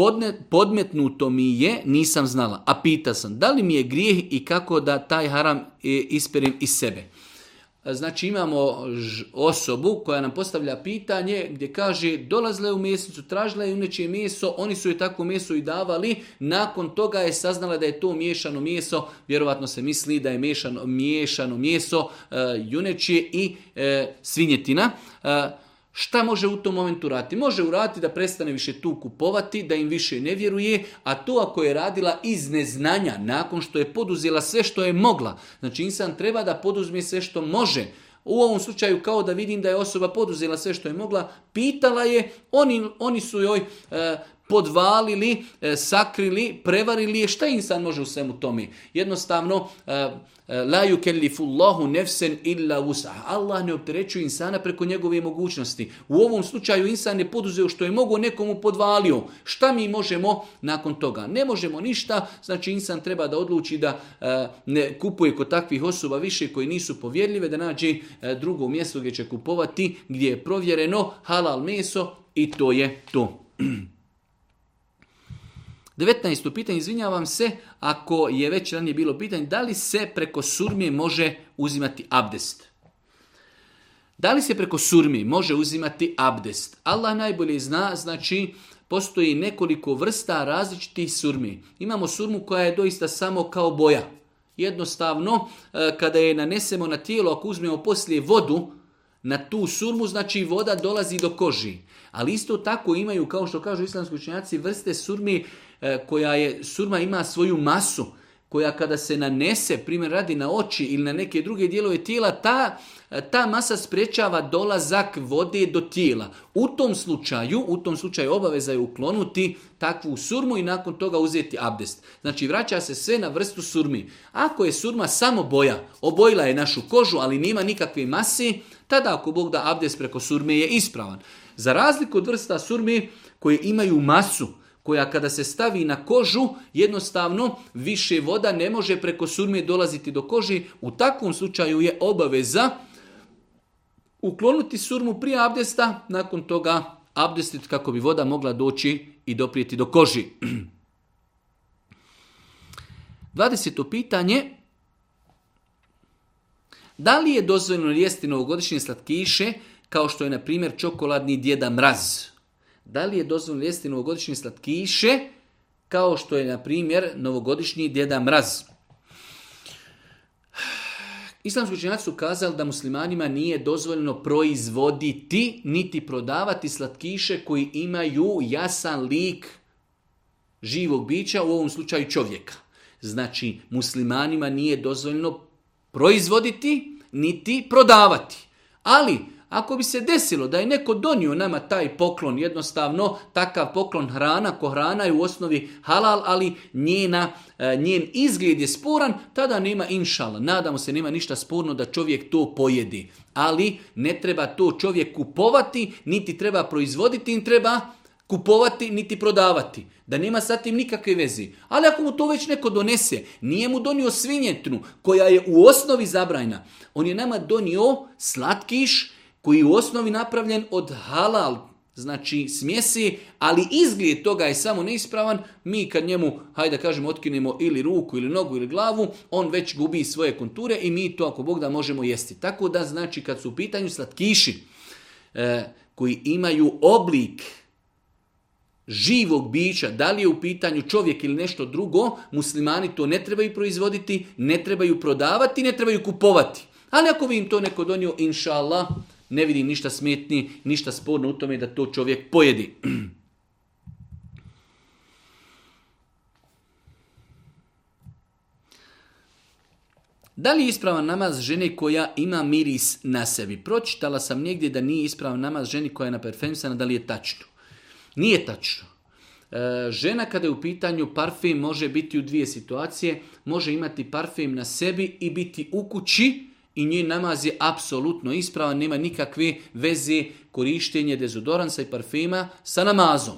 S1: Podne, podmetnuto mi je, nisam znala. A pita sam, da li mi je grijeh i kako da taj haram e, isperim iz sebe. Znači imamo osobu koja nam postavlja pitanje gdje kaže dolazle u mjesecu, tražila je uneće meso, oni su je tako meso i davali, nakon toga je saznala da je to miješano meso, vjerovatno se misli da je miješano, miješano meso e, i e, svinjetina. E, Šta može u tom momentu raditi? Može uraditi da prestane više tu kupovati, da im više ne vjeruje, a to ako je radila iz neznanja, nakon što je poduzela sve što je mogla. Znači insan treba da poduzme sve što može. U ovom slučaju kao da vidim da je osoba poduzela sve što je mogla, pitala je, oni, oni su joj e, podvalili, e, sakrili, prevarili je. Šta insan može u svemu tome? Jednostavno, e, e, laju yukellifullahu nefsen illa usah. Allah ne opterećuje insana preko njegove mogućnosti. U ovom slučaju insan je poduzeo što je mogo nekomu podvalio. Šta mi možemo nakon toga? Ne možemo ništa, znači insan treba da odluči da ne kupuje kod takvih osoba više koji nisu povjerljive, da nađe drugo mjesto gdje će kupovati, gdje je provjereno halal meso i to je to. 19. pitanje, izvinjavam se, ako je već ranije bilo pitanje, da li se preko surmije može uzimati abdest? Da li se preko surmi može uzimati abdest? Allah najbolje zna, znači postoji nekoliko vrsta različitih surmi. Imamo surmu koja je doista samo kao boja. Jednostavno, eh, kada je nanesemo na tijelo, ako uzmemo poslije vodu, na tu surmu, znači voda dolazi do koži. Ali isto tako imaju, kao što kažu islamski učenjaci, vrste surmi e, koja je, surma ima svoju masu, koja kada se nanese, primjer radi na oči ili na neke druge dijelove tijela, ta, ta masa sprečava dolazak vode do tijela. U tom slučaju, u tom slučaju obaveza je uklonuti takvu surmu i nakon toga uzeti abdest. Znači vraća se sve na vrstu surmi. Ako je surma samo boja, obojila je našu kožu, ali nema nikakve masi, tada ako Bog da abdest preko surme je ispravan. Za razliku od vrsta surme koje imaju masu, koja kada se stavi na kožu, jednostavno više voda ne može preko surme dolaziti do koži, u takvom slučaju je obaveza ukloniti surmu prije abdesta, nakon toga abdestiti kako bi voda mogla doći i doprijeti do koži. 20. pitanje. Da li je dozvoljeno jesti novogodišnje slatkiše kao što je na primjer čokoladni djeda mraz? Da li je dozvoljeno jesti novogodišnje slatkiše kao što je na primjer novogodišnji djeda mraz? Islamski učinjaci su kazali da muslimanima nije dozvoljeno proizvoditi niti prodavati slatkiše koji imaju jasan lik živog bića, u ovom slučaju čovjeka. Znači, muslimanima nije dozvoljeno proizvoditi, niti prodavati. Ali, ako bi se desilo da je neko donio nama taj poklon, jednostavno takav poklon hrana, ko hrana je u osnovi halal, ali njena, e, njen izgled je sporan, tada nema inšala. Nadamo se nema ništa sporno da čovjek to pojedi. Ali ne treba to čovjek kupovati, niti treba proizvoditi, niti treba kupovati niti prodavati. Da nema sa tim nikakve veze. Ali ako mu to već neko donese, nije mu donio svinjetnu, koja je u osnovi zabrajna. On je nama donio slatkiš koji je u osnovi napravljen od halal znači smjesi, ali izgled toga je samo neispravan, mi kad njemu, hajde da kažemo, otkinemo ili ruku ili nogu ili glavu, on već gubi svoje konture i mi to ako Bog da možemo jesti. Tako da znači kad su u pitanju slatkiši e, koji imaju oblik živog bića, da li je u pitanju čovjek ili nešto drugo, muslimani to ne trebaju proizvoditi, ne trebaju prodavati, ne trebaju kupovati. Ali ako bi im to neko donio, inša Allah, ne vidim ništa smetni, ništa sporno u tome da to čovjek pojedi. Da li je ispravan namaz žene koja ima miris na sebi? Pročitala sam negdje da nije ispravan namaz ženi koja je na perfemisana, da li je tačno? Nije tačno. E, žena kada je u pitanju parfem može biti u dvije situacije. Može imati parfem na sebi i biti u kući i njoj namaz je apsolutno ispravan, nema nikakve veze korištenje dezodoransa i parfema sa namazom.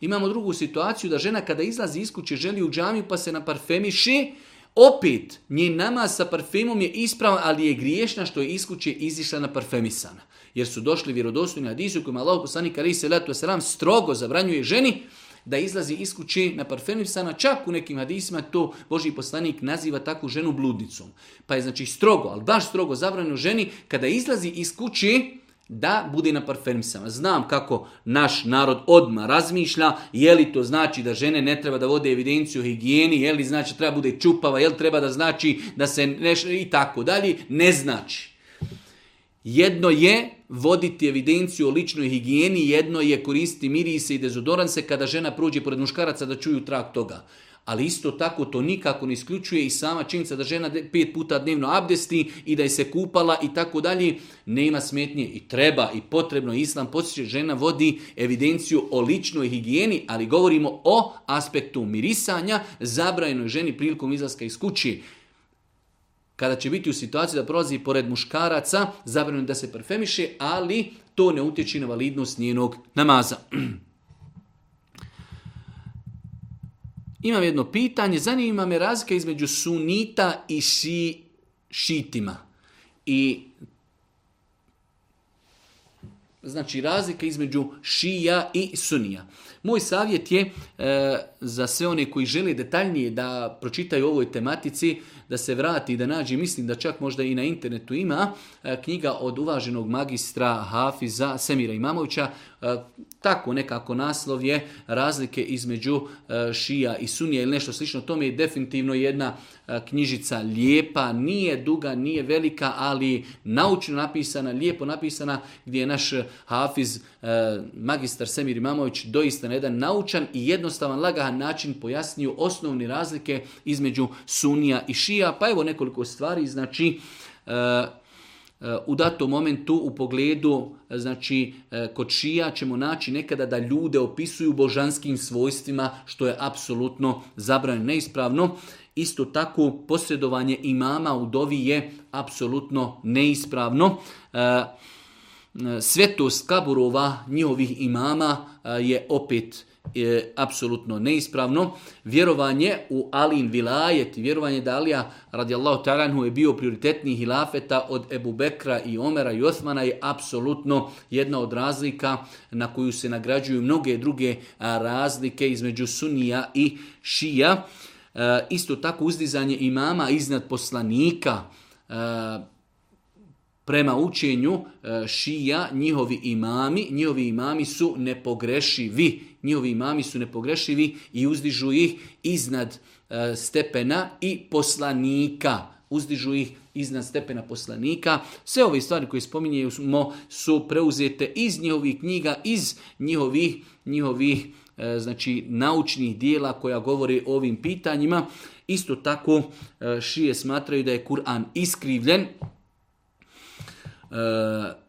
S1: Imamo drugu situaciju da žena kada izlazi iz kuće želi u džamiju pa se na parfemiši. opet njen namaz sa parfemom je ispravan, ali je griješna što je iz kuće izišla na parfemisana jer su došli vjerodostojni hadisi u kojima Allah poslanik ali se letu selam strogo zabranjuje ženi da izlazi iz kuće na parfemisana, čak u nekim hadisima to Boži poslanik naziva takvu ženu bludnicom. Pa je znači strogo, ali baš strogo zabranjeno ženi kada izlazi iz kuće da bude na parfemisama. Znam kako naš narod odma razmišlja, je li to znači da žene ne treba da vode evidenciju o higijeni, je li znači treba bude čupava, je li treba da znači da se ne i tako dalje, ne znači. Jedno je voditi evidenciju o ličnoj higijeni, jedno je koristiti mirise i dezodoranse kada žena prođe pored muškaraca da čuju trag toga. Ali isto tako to nikako ne isključuje i sama činjenica da žena pet puta dnevno abdesti i da je se kupala i tako dalje, nema smetnje i treba i potrebno islam posjeće žena vodi evidenciju o ličnoj higijeni, ali govorimo o aspektu mirisanja zabrajenoj ženi prilikom izlaska iz kući kada će biti u situaciji da prolazi pored muškaraca, zabranjeno da se parfemiše, ali to ne utječi na validnost njenog namaza. Imam jedno pitanje, zanima me razlika između sunita i ši, šitima. I znači razlika između šija i sunija. Moj savjet je e, za sve one koji žele detaljnije da pročitaju ovoj tematici, da se vrati i da nađe, mislim da čak možda i na internetu ima, e, knjiga od uvaženog magistra Hafiza Semira Imamovića, e, tako nekako naslov je razlike između e, šija i sunija ili nešto slično. To mi je definitivno jedna e, knjižica lijepa, nije duga, nije velika, ali naučno napisana, lijepo napisana, gdje je naš Hafiz E, magistar Semir Imamović doista na jedan naučan i jednostavan lagahan način pojasnio osnovne razlike između sunija i šija. Pa evo nekoliko stvari, znači e, e, u datom momentu u pogledu, znači kod šija ćemo naći nekada da ljude opisuju božanskim svojstvima što je apsolutno zabranjeno neispravno. Isto tako posredovanje imama u dovi je apsolutno neispravno. E, svetost kaburova njihovih imama e, je opet e, apsolutno neispravno. Vjerovanje u Alin Vilajet, i vjerovanje da Alija radijallahu taranhu je bio prioritetni hilafeta od Ebu Bekra i Omera i Osmana je apsolutno jedna od razlika na koju se nagrađuju mnoge druge razlike između sunija i šija. Isto tako uzdizanje imama iznad poslanika, prema učenju e, šija, njihovi imami, njihovi imami su nepogrešivi. Njihovi imami su nepogrešivi i uzdižu ih iznad e, stepena i poslanika. Uzdižu ih iznad stepena poslanika. Sve ove stvari koje spominjemo su preuzete iz njihovih knjiga, iz njihovih, e, znači, naučnih dijela koja govori o ovim pitanjima. Isto tako šije smatraju da je Kur'an iskrivljen, E,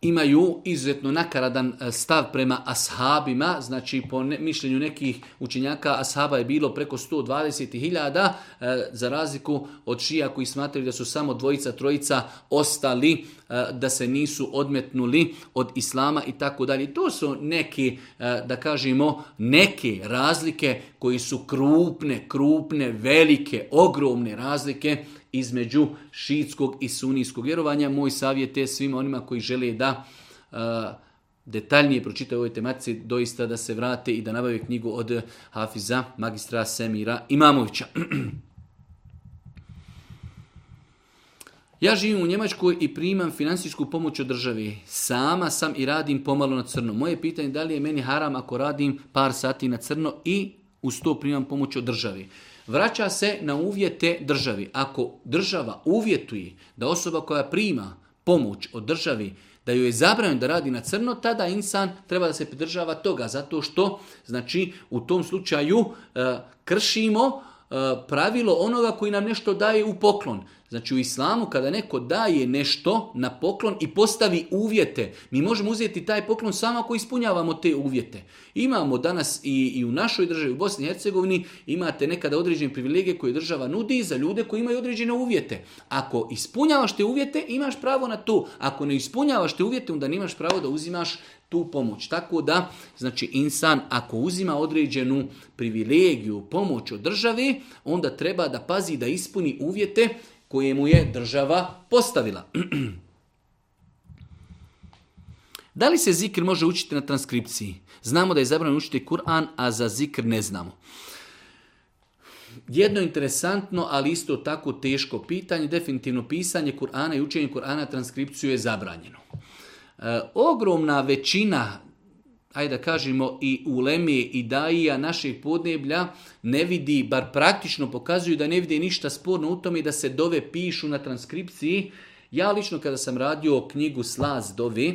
S1: imaju izuzetno nakaradan e, stav prema ashabima, znači po mišljenju nekih učinjaka, ashaba je bilo preko 120.000, e, za razliku od šija koji smatraju da su samo dvojica, trojica ostali, e, da se nisu odmetnuli od islama i tako dalje. To su neki, da kažemo, neke razlike koji su krupne, krupne, velike, ogromne razlike između šiitskog i sunijskog vjerovanja. Moj savjet je svima onima koji žele da detaljnije pročitaju ovoj tematice, doista da se vrate i da nabave knjigu od Hafiza, magistra Semira Imamovića. Ja živim u Njemačkoj i primam financijsku pomoć od države. Sama sam i radim pomalo na crno. Moje pitanje je da li je meni haram ako radim par sati na crno i uz to primam pomoć od državi. Vraća se na uvjete državi. Ako država uvjetuje da osoba koja prima pomoć od državi da joj je zabranjeno da radi na crno, tada insan treba da se pridržava toga, zato što znači u tom slučaju e, kršimo e, pravilo onoga koji nam nešto daje u poklon. Znači u islamu kada neko daje nešto na poklon i postavi uvjete, mi možemo uzeti taj poklon samo ako ispunjavamo te uvjete. Imamo danas i, i u našoj državi, u Bosni i Hercegovini, imate nekada određene privilegije koje država nudi za ljude koji imaju određene uvjete. Ako ispunjavaš te uvjete, imaš pravo na to. Ako ne ispunjavaš te uvjete, onda nemaš pravo da uzimaš tu pomoć. Tako da, znači, insan ako uzima određenu privilegiju, pomoć od države, onda treba da pazi da ispuni uvjete koje mu je država postavila. Da li se zikr može učiti na transkripciji? Znamo da je zabranjeno učiti Kur'an, a za zikr ne znamo. Jedno interesantno, ali isto tako teško pitanje, definitivno pisanje Kur'ana i učenje Kur'ana transkripciju je zabranjeno. E, ogromna većina ajde da kažemo i Leme i daija našeg podneblja ne vidi, bar praktično pokazuju da ne vidi ništa sporno u tome da se dove pišu na transkripciji. Ja lično kada sam radio knjigu Slaz dove,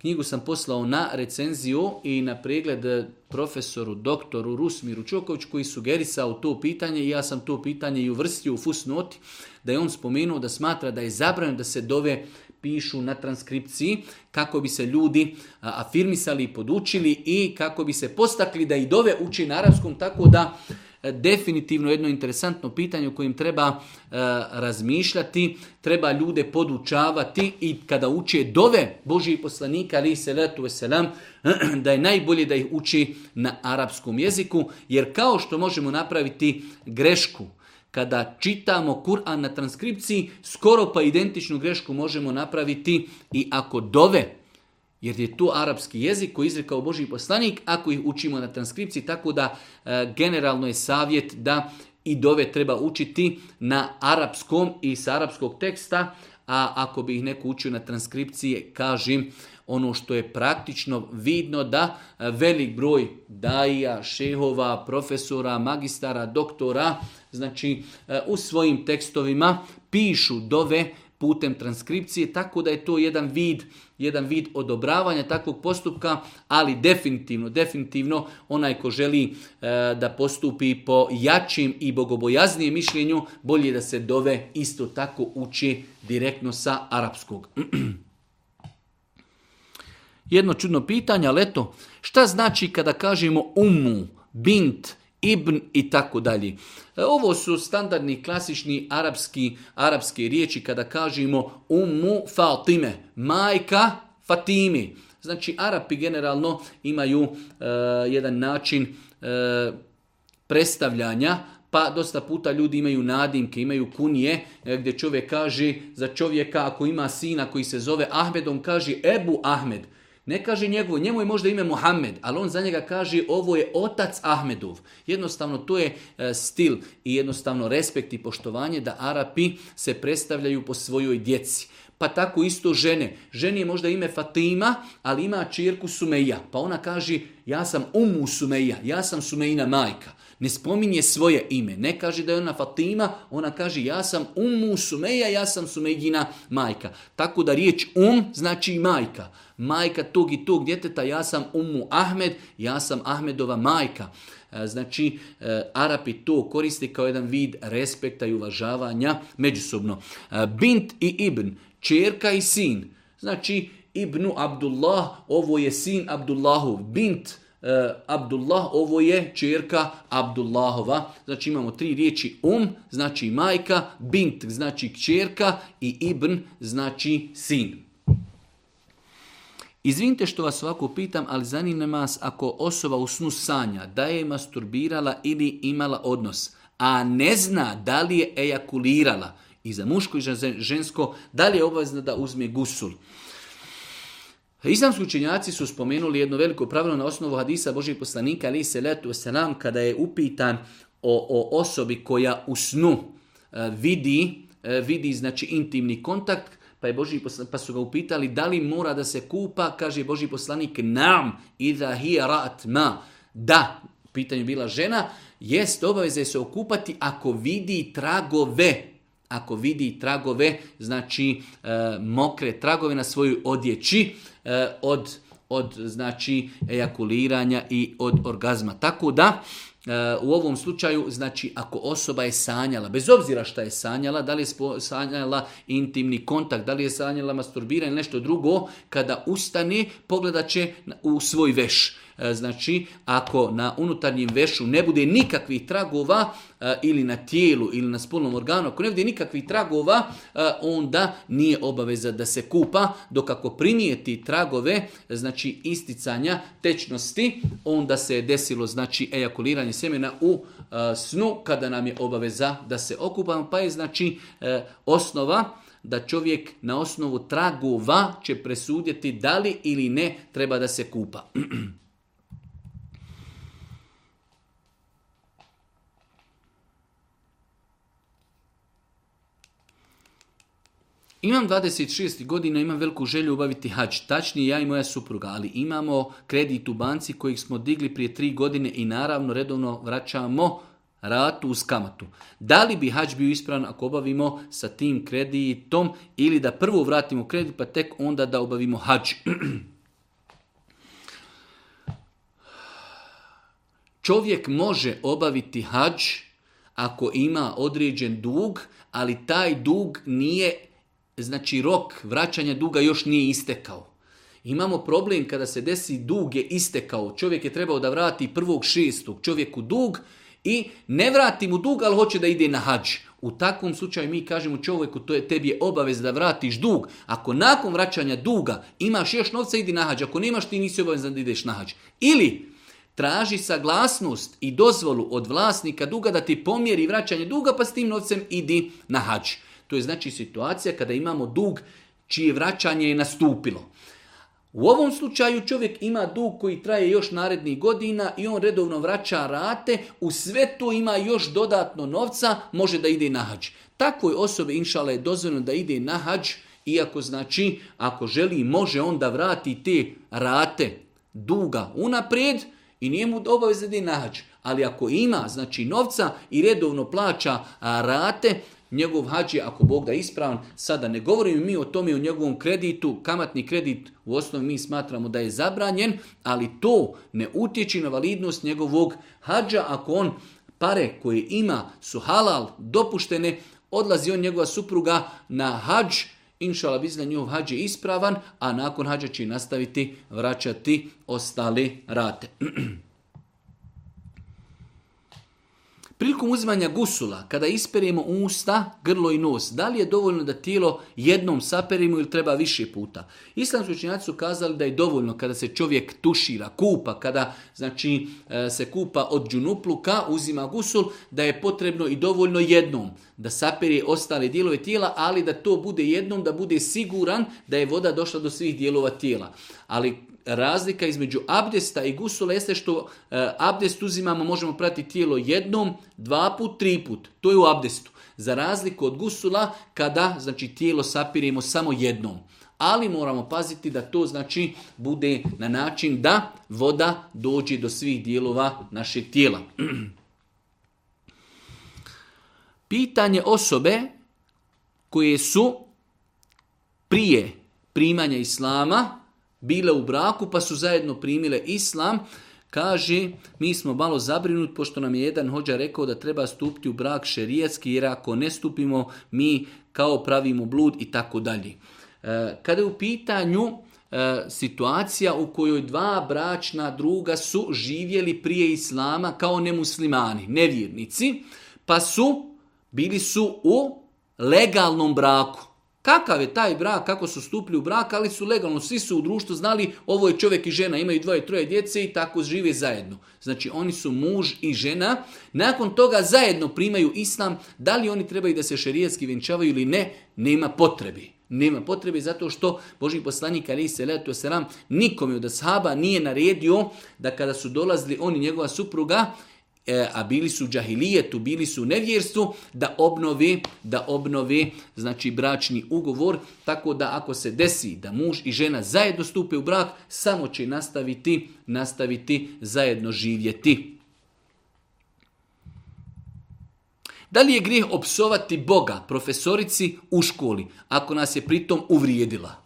S1: knjigu sam poslao na recenziju i na pregled eh, profesoru, doktoru Rusmiru Čoković koji sugerisao to pitanje i ja sam to pitanje i uvrstio u fusnoti da je on spomenuo da smatra da je zabranjeno da se dove pišu na transkripciji kako bi se ljudi afirmisali i podučili i kako bi se postakli da i dove uči na arapskom tako da e, definitivno jedno interesantno pitanje o kojim treba e, razmišljati, treba ljude podučavati i kada uči dove Božih poslanika ali se letu veselam, da je najbolje da ih uči na arapskom jeziku, jer kao što možemo napraviti grešku kada čitamo Kur'an na transkripciji, skoro pa identičnu grešku možemo napraviti i ako dove, jer je to arapski jezik koji je izrekao Boži poslanik, ako ih učimo na transkripciji, tako da e, generalno je savjet da i dove treba učiti na arapskom i sa arapskog teksta, a ako bi ih neko učio na transkripciji, kažem, ono što je praktično vidno da e, velik broj daija, šehova, profesora, magistara, doktora, znači e, u svojim tekstovima pišu dove putem transkripcije, tako da je to jedan vid, jedan vid odobravanja takvog postupka, ali definitivno, definitivno onaj ko želi e, da postupi po jačim i bogobojaznijem mišljenju, bolje da se dove isto tako uči direktno sa arapskog. jedno čudno pitanje, ali eto, šta znači kada kažemo umu, bint, ibn i tako dalje. E, ovo su standardni, klasični arapski, arapske riječi kada kažemo umu Fatime, majka Fatimi. Znači, Arapi generalno imaju e, jedan način e, predstavljanja, pa dosta puta ljudi imaju nadimke, imaju kunje, gdje čovjek kaže za čovjeka ako ima sina koji se zove Ahmedom, kaže Ebu Ahmed. Ne kaže njegovo, njemu je možda ime Mohamed, ali on za njega kaže ovo je otac Ahmedov. Jednostavno to je e, stil i jednostavno respekt i poštovanje da Arapi se predstavljaju po svojoj djeci. Pa tako isto žene. Ženi je možda ime Fatima, ali ima čirku Sumeja. Pa ona kaže, ja sam umu Sumeija, ja sam Sumejina majka. Ne spominje svoje ime, ne kaže da je ona Fatima, ona kaže ja sam umu Sumeija, ja sam Sumejina majka. Tako da riječ um znači majka majka tog i tog djeteta, ja sam Ummu Ahmed, ja sam Ahmedova majka. E, znači, e, Arapi to koristi kao jedan vid respekta i uvažavanja međusobno. E, bint i Ibn, čerka i sin. Znači, Ibnu Abdullah, ovo je sin Abdullahu. Bint Abdullah, ovo je čerka Abdullahova. Znači imamo tri riječi um, znači majka, bint znači čerka i ibn znači sin. Izvinite što vas ovako pitam, ali zanima vas ako osoba u snu sanja da je masturbirala ili imala odnos, a ne zna da li je ejakulirala, i za muško i za žensko, da li je obavezna da uzme gusul. Islamski učenjaci su spomenuli jedno veliko pravilo na osnovu hadisa Božih poslanika, ali se letu selam, kada je upitan o, o osobi koja u snu e, vidi, e, vidi znači intimni kontakt, pa, je Boži pa su ga upitali da li mora da se kupa, kaže Boži poslanik nam i da hi rat ma. Da, pitanju bila žena, jest obaveza je se okupati ako vidi tragove. Ako vidi tragove, znači e, mokre tragove na svojoj odjeći e, od od znači ejakuliranja i od orgazma. Tako da E, u ovom slučaju, znači ako osoba je sanjala, bez obzira šta je sanjala, da li je sanjala intimni kontakt, da li je sanjala masturbiranje, nešto drugo, kada ustane, pogledat će u svoj veš E, znači, ako na unutarnjem vešu ne bude nikakvih tragova e, ili na tijelu ili na spolnom organu, ako ne bude nikakvih tragova, e, onda nije obaveza da se kupa, dok ako primijeti tragove, znači isticanja tečnosti, onda se je desilo znači ejakuliranje semena u snu kada nam je obaveza da se okupamo, pa je znači osnova da čovjek na osnovu tragova će presudjeti da li ili ne treba da se kupa. Imam 26 godina, imam veliku želju obaviti hač. tačnije ja i moja supruga, ali imamo kredit u banci kojeg smo digli prije tri godine i naravno redovno vraćamo ratu uz kamatu. Da li bi hač bio ispravan ako obavimo sa tim kreditom ili da prvo vratimo kredit pa tek onda da obavimo hač. Čovjek može obaviti hač ako ima određen dug, ali taj dug nije znači rok vraćanja duga još nije istekao. Imamo problem kada se desi dug je istekao, čovjek je trebao da vrati prvog šestog čovjeku dug i ne vrati mu dug, ali hoće da ide na hađ. U takvom slučaju mi kažemo čovjeku, to je tebi je obavez da vratiš dug. Ako nakon vraćanja duga imaš još novca, idi na hađ. Ako nemaš, ti nisi obavezan da ideš na hađ. Ili traži saglasnost i dozvolu od vlasnika duga da ti pomjeri vraćanje duga, pa s tim novcem idi na hađ. To je znači situacija kada imamo dug čije vraćanje je nastupilo. U ovom slučaju čovjek ima dug koji traje još narednih godina i on redovno vraća rate, u sve to ima još dodatno novca, može da ide na hađ. Takvoj osobi inšala je dozvoljeno da ide na hađ, iako znači ako želi može on da vrati te rate duga unaprijed i nije mu obaveza da na hađ. Ali ako ima znači novca i redovno plaća rate, njegov hađi, ako Bog da ispravan, sada ne govorimo mi o tome o njegovom kreditu, kamatni kredit u osnovi mi smatramo da je zabranjen, ali to ne utječi na validnost njegovog hađa ako on pare koje ima su halal, dopuštene, odlazi on njegova supruga na hađ, inšala bizna nju hađ je ispravan, a nakon hađa će nastaviti vraćati ostale rate. Prilikom uzimanja gusula, kada isperimo usta, grlo i nos, da li je dovoljno da tijelo jednom saperimo ili treba više puta? Islamski učinjaci su kazali da je dovoljno kada se čovjek tušira, kupa, kada znači, e, se kupa od džunupluka, uzima gusul, da je potrebno i dovoljno jednom da saperi ostale dijelove tijela, ali da to bude jednom, da bude siguran da je voda došla do svih dijelova tijela. Ali razlika između abdesta i gusula jeste što e, abdest uzimamo, možemo prati tijelo jednom, dva put, tri put. To je u abdestu. Za razliku od gusula, kada znači tijelo sapirimo samo jednom. Ali moramo paziti da to znači bude na način da voda dođe do svih dijelova našeg tijela. Pitanje osobe koje su prije primanja islama bile u braku pa su zajedno primile islam, kaže mi smo malo zabrinuti pošto nam je jedan hođa rekao da treba stupiti u brak šerijetski jer ako ne stupimo mi kao pravimo blud i tako dalje. E, kada je u pitanju e, situacija u kojoj dva bračna druga su živjeli prije islama kao nemuslimani, nevjernici, pa su bili su u legalnom braku. Kakav je taj brak, kako su stupili u brak, ali su legalno, svi su u društvu znali ovo je čovjek i žena, imaju dvoje, troje djece i tako žive zajedno. Znači oni su muž i žena, nakon toga zajedno primaju islam, da li oni trebaju da se šerijetski vjenčavaju ili ne, nema potrebi. Nema potrebe zato što Boži poslanik Ali Seletu Selam nikome od ashaba nije naredio da kada su dolazili oni njegova supruga E, a bili su džahilijetu, bili su nevjerstvu, da obnovi da obnove znači bračni ugovor, tako da ako se desi da muž i žena zajedno stupe u brak, samo će nastaviti, nastaviti zajedno živjeti. Da li je grijeh opsovati Boga profesorici u školi, ako nas je pritom uvrijedila?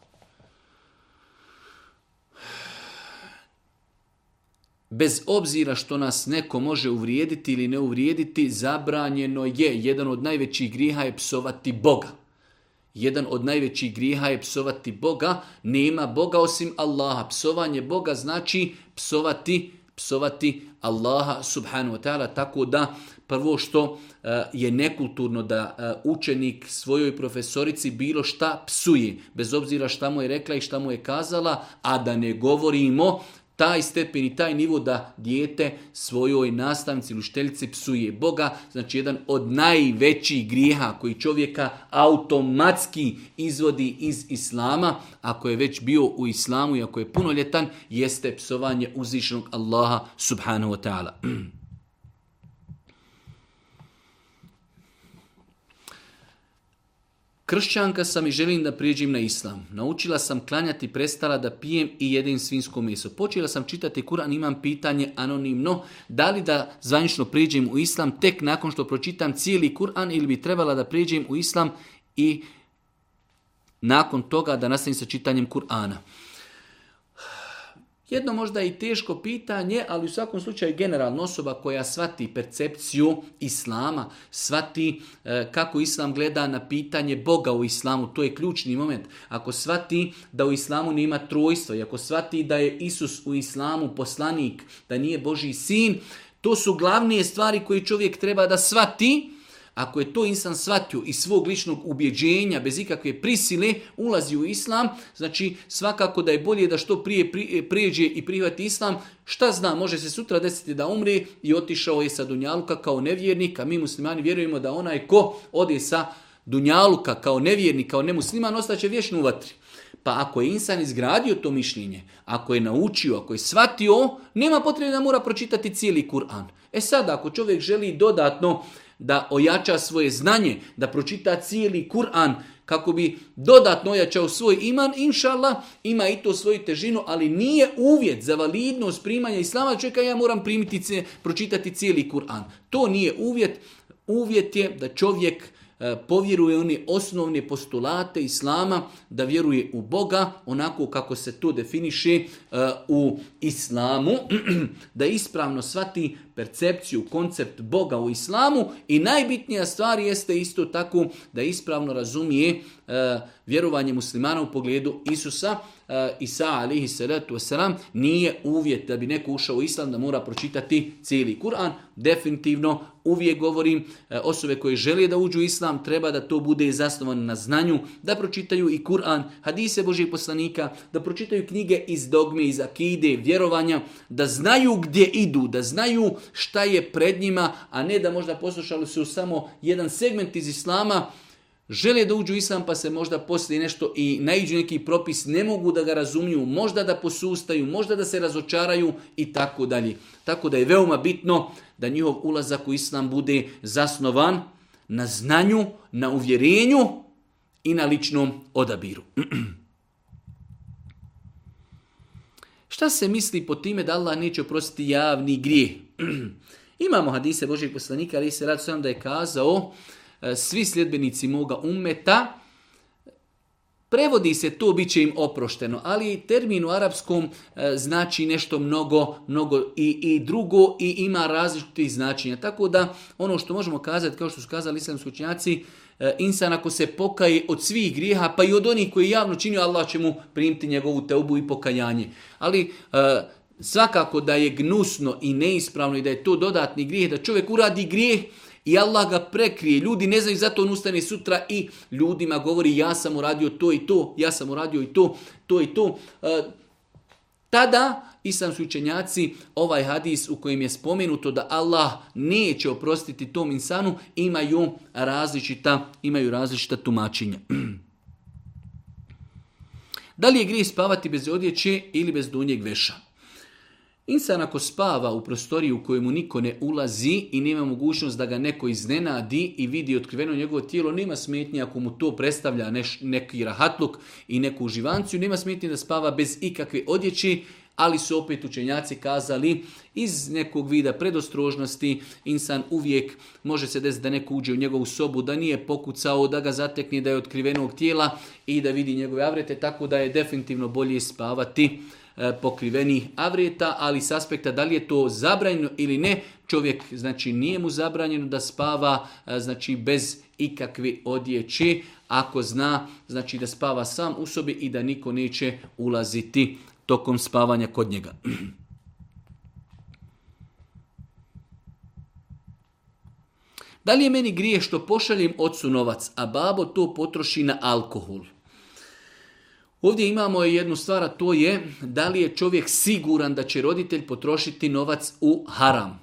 S1: bez obzira što nas neko može uvrijediti ili ne uvrijediti, zabranjeno je. Jedan od najvećih griha je psovati Boga. Jedan od najvećih griha je psovati Boga. Nema Boga osim Allaha. Psovanje Boga znači psovati, psovati Allaha subhanahu wa ta'ala. Tako da prvo što e, je nekulturno da e, učenik svojoj profesorici bilo šta psuje, bez obzira šta mu je rekla i šta mu je kazala, a da ne govorimo taj stepen i taj nivo da dijete svojoj nastavnici ili učiteljici psuje Boga, znači jedan od najvećih grijeha koji čovjeka automatski izvodi iz islama, ako je već bio u islamu i ako je punoljetan, jeste psovanje uzvišenog Allaha subhanahu wa ta'ala. Kršćanka sam i želim da prijeđem na islam. Naučila sam klanjati, prestala da pijem i jedem svinsko meso. Počela sam čitati Kur'an, imam pitanje anonimno. Da li da zvanično prijeđem u islam tek nakon što pročitam cijeli Kur'an ili bi trebala da prijeđem u islam i nakon toga da nastavim sa čitanjem Kur'ana. Jedno možda i teško pitanje, ali u svakom slučaju generalno osoba koja svati percepciju islama, svati e, kako islam gleda na pitanje Boga u islamu, to je ključni moment. Ako svati da u islamu nema trojstva i ako svati da je Isus u islamu poslanik, da nije Boži sin, to su glavnije stvari koje čovjek treba da svati ako je to insan shvatio iz svog ličnog ubjeđenja, bez ikakve prisile, ulazi u islam, znači svakako da je bolje da što prije e, prijeđe i prihvati islam, šta zna, može se sutra desiti da umri i otišao je sa Dunjaluka kao nevjernik, a mi muslimani vjerujemo da onaj ko ode sa Dunjaluka kao nevjernik, kao nemusliman, ostaće vječno u vatri. Pa ako je insan izgradio to mišljenje, ako je naučio, ako je shvatio, nema potrebe da mora pročitati cijeli Kur'an. E sad, ako čovjek želi dodatno da ojača svoje znanje, da pročita cijeli Kur'an kako bi dodatno ojačao svoj iman, inšallah, ima i to svoju težinu, ali nije uvjet za validnost primanja islama, čekaj, ja moram primiti, pročitati cijeli Kur'an. To nije uvjet, uvjet je da čovjek e, povjeruje oni osnovne postulate islama, da vjeruje u Boga, onako kako se to definiše e, u islamu, da ispravno svati percepciju, koncept Boga u islamu i najbitnija stvar jeste isto tako da ispravno razumije e, vjerovanje muslimana u pogledu Isusa. E, Isa alihi salatu wasalam nije uvjet da bi neko ušao u islam da mora pročitati cijeli Kur'an. Definitivno uvijek govorim e, osobe koje žele da uđu u islam treba da to bude zasnovano na znanju, da pročitaju i Kur'an, hadise Božih poslanika, da pročitaju knjige iz dogme, iz akide, vjerovanja, da znaju gdje idu, da znaju šta je pred njima, a ne da možda poslušali su samo jedan segment iz islama, žele da uđu islam pa se možda poslije nešto i naiđu neki propis, ne mogu da ga razumiju, možda da posustaju, možda da se razočaraju i tako dalje. Tako da je veoma bitno da njihov ulazak u islam bude zasnovan na znanju, na uvjerenju i na ličnom odabiru. Šta se misli po time da Allah neće oprostiti javni grijeh? Imamo hadise Božeg poslanika, ali se rad sam da je kazao, e, svi sljedbenici moga umeta, Prevodi se to, bit će im oprošteno, ali termin u arapskom e, znači nešto mnogo, mnogo i, i drugo i ima različitih značenja. Tako da ono što možemo kazati, kao što su kazali islamski učenjaci, e, insan ako se pokaje od svih grijeha, pa i od onih koji javno činio Allah će mu primiti njegovu teubu i pokajanje. Ali Svakako da je gnusno i neispravno i da je to dodatni grijeh, da čovjek uradi grijeh i Allah ga prekrije. Ljudi ne znaju, zato on ustane sutra i ljudima govori ja sam uradio to i to, ja sam uradio i to, to i to. E, tada sam učenjaci ovaj hadis u kojem je spomenuto da Allah neće oprostiti tom insanu imaju različita, imaju različita tumačenja. Da li je grijeh spavati bez odjeće ili bez donjeg veša? Insan ako spava u prostoriju u kojemu niko ne ulazi i nema mogućnost da ga neko iznenadi i vidi otkriveno njegovo tijelo, nema smetnje ako mu to predstavlja neki rahatluk i neku uživanciju, nema smetnje da spava bez ikakve odjeći, ali su opet učenjaci kazali iz nekog vida predostrožnosti insan uvijek može se desiti da neko uđe u njegovu sobu, da nije pokucao, da ga zatekne, da je otkrivenog tijela i da vidi njegove avrete, tako da je definitivno bolje spavati E, pokrivenih avrijeta, ali s aspekta da li je to zabranjeno ili ne, čovjek znači nije mu zabranjeno da spava e, znači bez ikakve odjeće, ako zna znači da spava sam u sobi i da niko neće ulaziti tokom spavanja kod njega. Da li je meni grije što pošaljem ocu novac, a babo to potroši na alkohol? Ovdje imamo jednu stvar, a to je da li je čovjek siguran da će roditelj potrošiti novac u haram.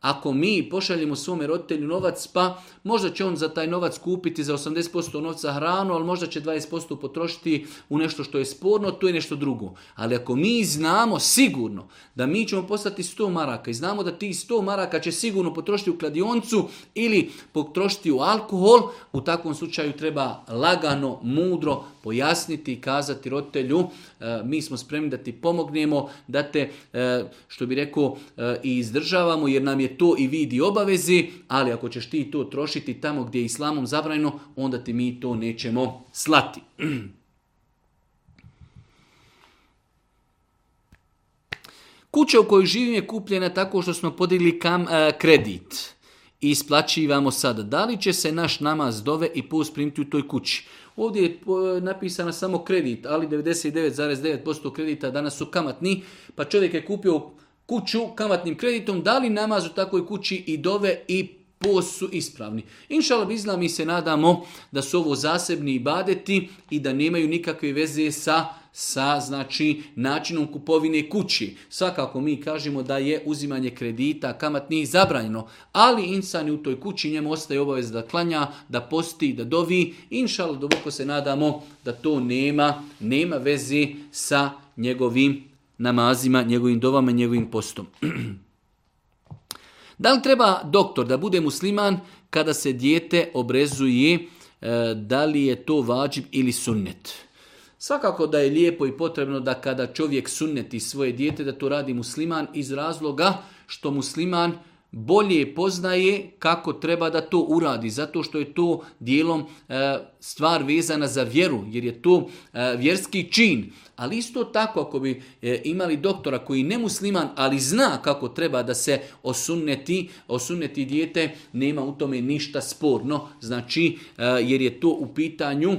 S1: Ako mi pošaljemo svome roditelju novac, pa Možda će on za taj novac kupiti za 80% novca hranu, ali možda će 20% potrošiti u nešto što je sporno, to je nešto drugo. Ali ako mi znamo sigurno da mi ćemo postati 100 maraka i znamo da ti 100 maraka će sigurno potrošiti u kladioncu ili potrošiti u alkohol, u takvom slučaju treba lagano, mudro pojasniti i kazati roditelju e, mi smo spremni da ti pomognemo, da te, e, što bi rekao, e, i izdržavamo jer nam je to i vidi obavezi, ali ako ćeš ti to trošiti, trošiti tamo gdje je islamom zabranjeno, onda ti mi to nećemo slati. Kuća u kojoj živim je kupljena tako što smo podigli kam, e, kredit i isplaćivamo sada. Da li će se naš namaz dove i post primiti u toj kući? Ovdje je e, napisana samo kredit, ali 99,9% kredita danas su kamatni, pa čovjek je kupio kuću kamatnim kreditom, da li namaz u takvoj kući i dove i post su ispravni. Inšala bizla mi se nadamo da su ovo zasebni ibadeti i da nemaju nikakve veze sa sa znači načinom kupovine kući. Svakako mi kažemo da je uzimanje kredita kamatnih zabranjeno, ali insan u toj kući njemu ostaje obaveza da klanja, da posti, da dovi. Inšala duboko se nadamo da to nema, nema veze sa njegovim namazima, njegovim dovama, njegovim postom. Da li treba doktor da bude musliman kada se dijete obrezuje, e, da li je to vađib ili sunnet? Svakako da je lijepo i potrebno da kada čovjek sunneti svoje dijete da to radi musliman iz razloga što musliman bolje poznaje kako treba da to uradi, zato što je to dijelom e, stvar vezana za vjeru, jer je to e, vjerski čin. Ali isto tako ako bi e, imali doktora koji ne musliman, ali zna kako treba da se osuneti osuneti dijete, nema u tome ništa sporno. Znači, e, jer je to u pitanju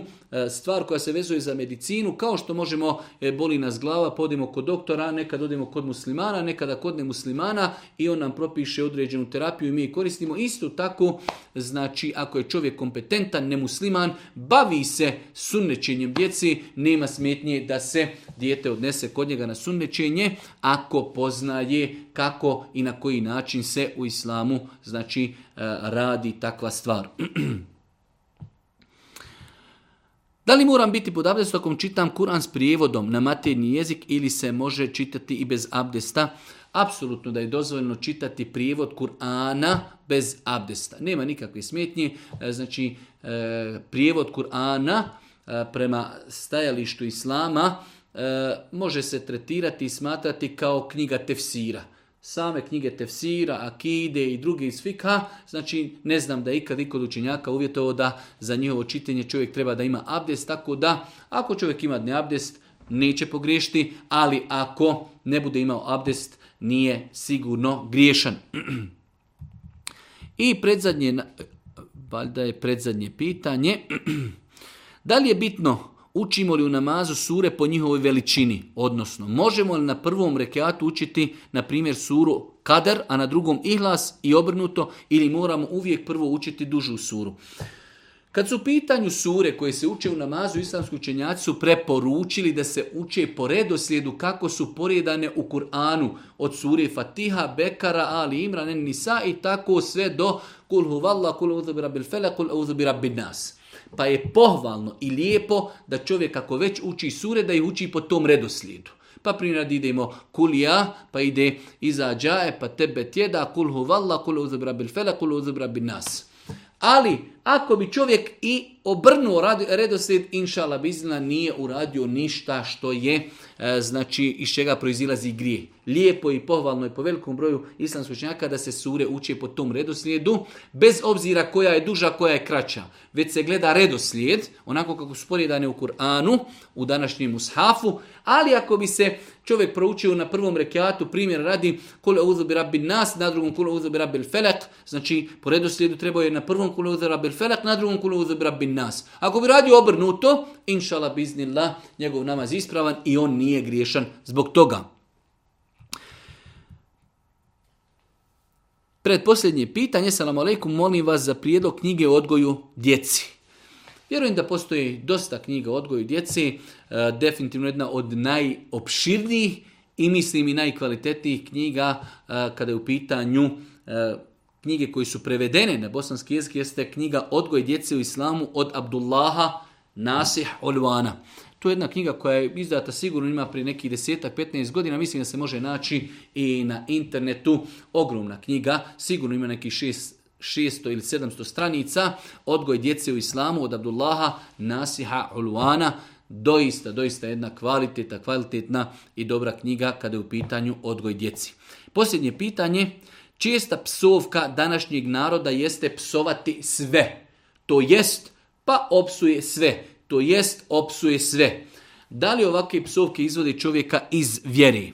S1: stvar koja se vezuje za medicinu, kao što možemo, boli nas glava, podimo kod doktora, nekad odemo kod muslimana, nekada kod ne muslimana, i on nam propiše određenu terapiju i mi koristimo. Isto tako, znači, ako je čovjek kompetentan, nemusliman, bavi se sunnećenjem djeci, nema smetnje da se dijete odnese kod njega na sunnećenje ako poznaje kako i na koji način se u islamu znači e, radi takva stvar. Da li moram biti pod abdestom ako čitam Kur'an s prijevodom na materni jezik ili se može čitati i bez abdesta? apsolutno da je dozvoljeno čitati prijevod Kur'ana bez abdesta. Nema nikakve smetnje, e, znači e, prijevod Kur'ana e, prema stajalištu Islama može se tretirati i smatrati kao knjiga tefsira same knjige tefsira, akide i druge iz fika, znači ne znam da je ikad ikod učenjaka uvjetovo da za njihovo čitanje čovjek treba da ima abdest, tako da ako čovjek ima abdest neće pogriješiti, ali ako ne bude imao abdest, nije sigurno griješan. I predzadnje, valjda je predzadnje pitanje, da li je bitno učimo li u namazu sure po njihovoj veličini? Odnosno, možemo li na prvom rekiatu učiti, na primjer, suru kadar, a na drugom ihlas i obrnuto, ili moramo uvijek prvo učiti dužu suru? Kad su u pitanju sure koje se uče u namazu, islamski učenjaci su preporučili da se uče po redoslijedu kako su poredane u Kur'anu od sure Fatiha, Bekara, Ali Imran, en Nisa i tako sve do kul huvalla, kul uzubira bil fele, kul uzubira nas. Pa je pohvalno i lijepo da čovjek ako već uči sure da ih uči po tom redoslijedu. Pa primjer idemo ja pa ide iza džaje, pa tebe tjeda, kul huvalla, kul uzubira bil fele, kul uzubira bil nas. Ali ako bi čovjek i obrnuo redoslijed, inša bizna nije uradio ništa što je, e, znači iz čega proizilazi grije. Lijepo i pohvalno je po velikom broju činjaka da se sure uče po tom redoslijedu, bez obzira koja je duža, koja je kraća. Već se gleda redoslijed, onako kako su u Kur'anu, u današnjem mushafu, ali ako bi se čovjek proučio na prvom rekiatu, primjer radi kule uzubi rabbi nas, na drugom kule uzubi rabbi felak, znači po redoslijedu trebao je na prvom kule uzubi na drugom kulu nas. Ako bi radio obrnuto, inšala biznila, njegov namaz ispravan i on nije griješan zbog toga. Predposljednje pitanje, salam alaikum, molim vas za prijedlog knjige o odgoju djeci. Vjerujem da postoji dosta knjiga o odgoju djeci, e, definitivno jedna od najopširnijih i mislim i najkvalitetnijih knjiga e, kada je u pitanju e, knjige koje su prevedene na bosanski jezik jeste knjiga Odgoj djece u islamu od Abdullaha Nasih Olvana. To je jedna knjiga koja je izdata sigurno ima prije nekih desetak, 15 godina. Mislim da se može naći i na internetu. Ogromna knjiga, sigurno ima nekih 6, 600 ili 700 stranica, odgoj djece u islamu od Abdullaha Nasiha Olvana. doista, doista jedna kvaliteta, kvalitetna i dobra knjiga kada je u pitanju odgoj djeci. Posljednje pitanje, Čista psovka današnjeg naroda jeste psovati sve. To jest, pa opsuje sve. To jest, opsuje sve. Da li ovakve psovke izvodi čovjeka iz vjeri?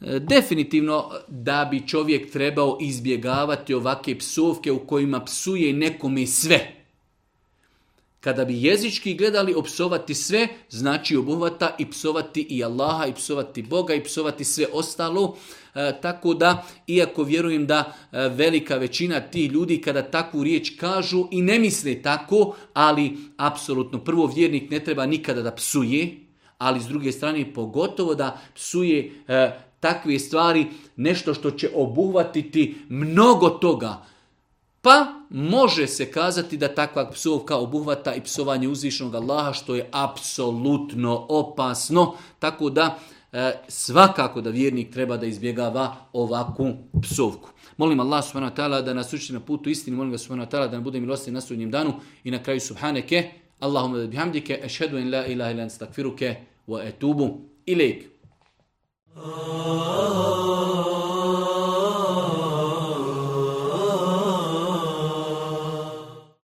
S1: E, definitivno da bi čovjek trebao izbjegavati ovakve psovke u kojima psuje nekome sve. Kada bi jezički gledali opsovati sve, znači obuhvata i psovati i Allaha, i psovati Boga, i psovati sve ostalo. E, tako da, iako vjerujem da e, velika većina tih ljudi kada takvu riječ kažu i ne misle tako, ali apsolutno prvo vjernik ne treba nikada da psuje, ali s druge strane pogotovo da psuje e, takve stvari, nešto što će obuhvatiti mnogo toga, pa može se kazati da takva psovka obuhvata i psovanje uzvišnog Allaha što je apsolutno opasno, tako da e, svakako da vjernik treba da izbjegava ovakvu psovku. Molim Allah subhanahu wa ta'ala da nas uči na putu istini, molim ga subhanahu wa ta'ala da nam bude milosti na sudnjem danu i na kraju subhaneke, Allahumma da bihamdike, ešhedu in la ilaha ilan stakfiruke wa etubu ilaik. Oh.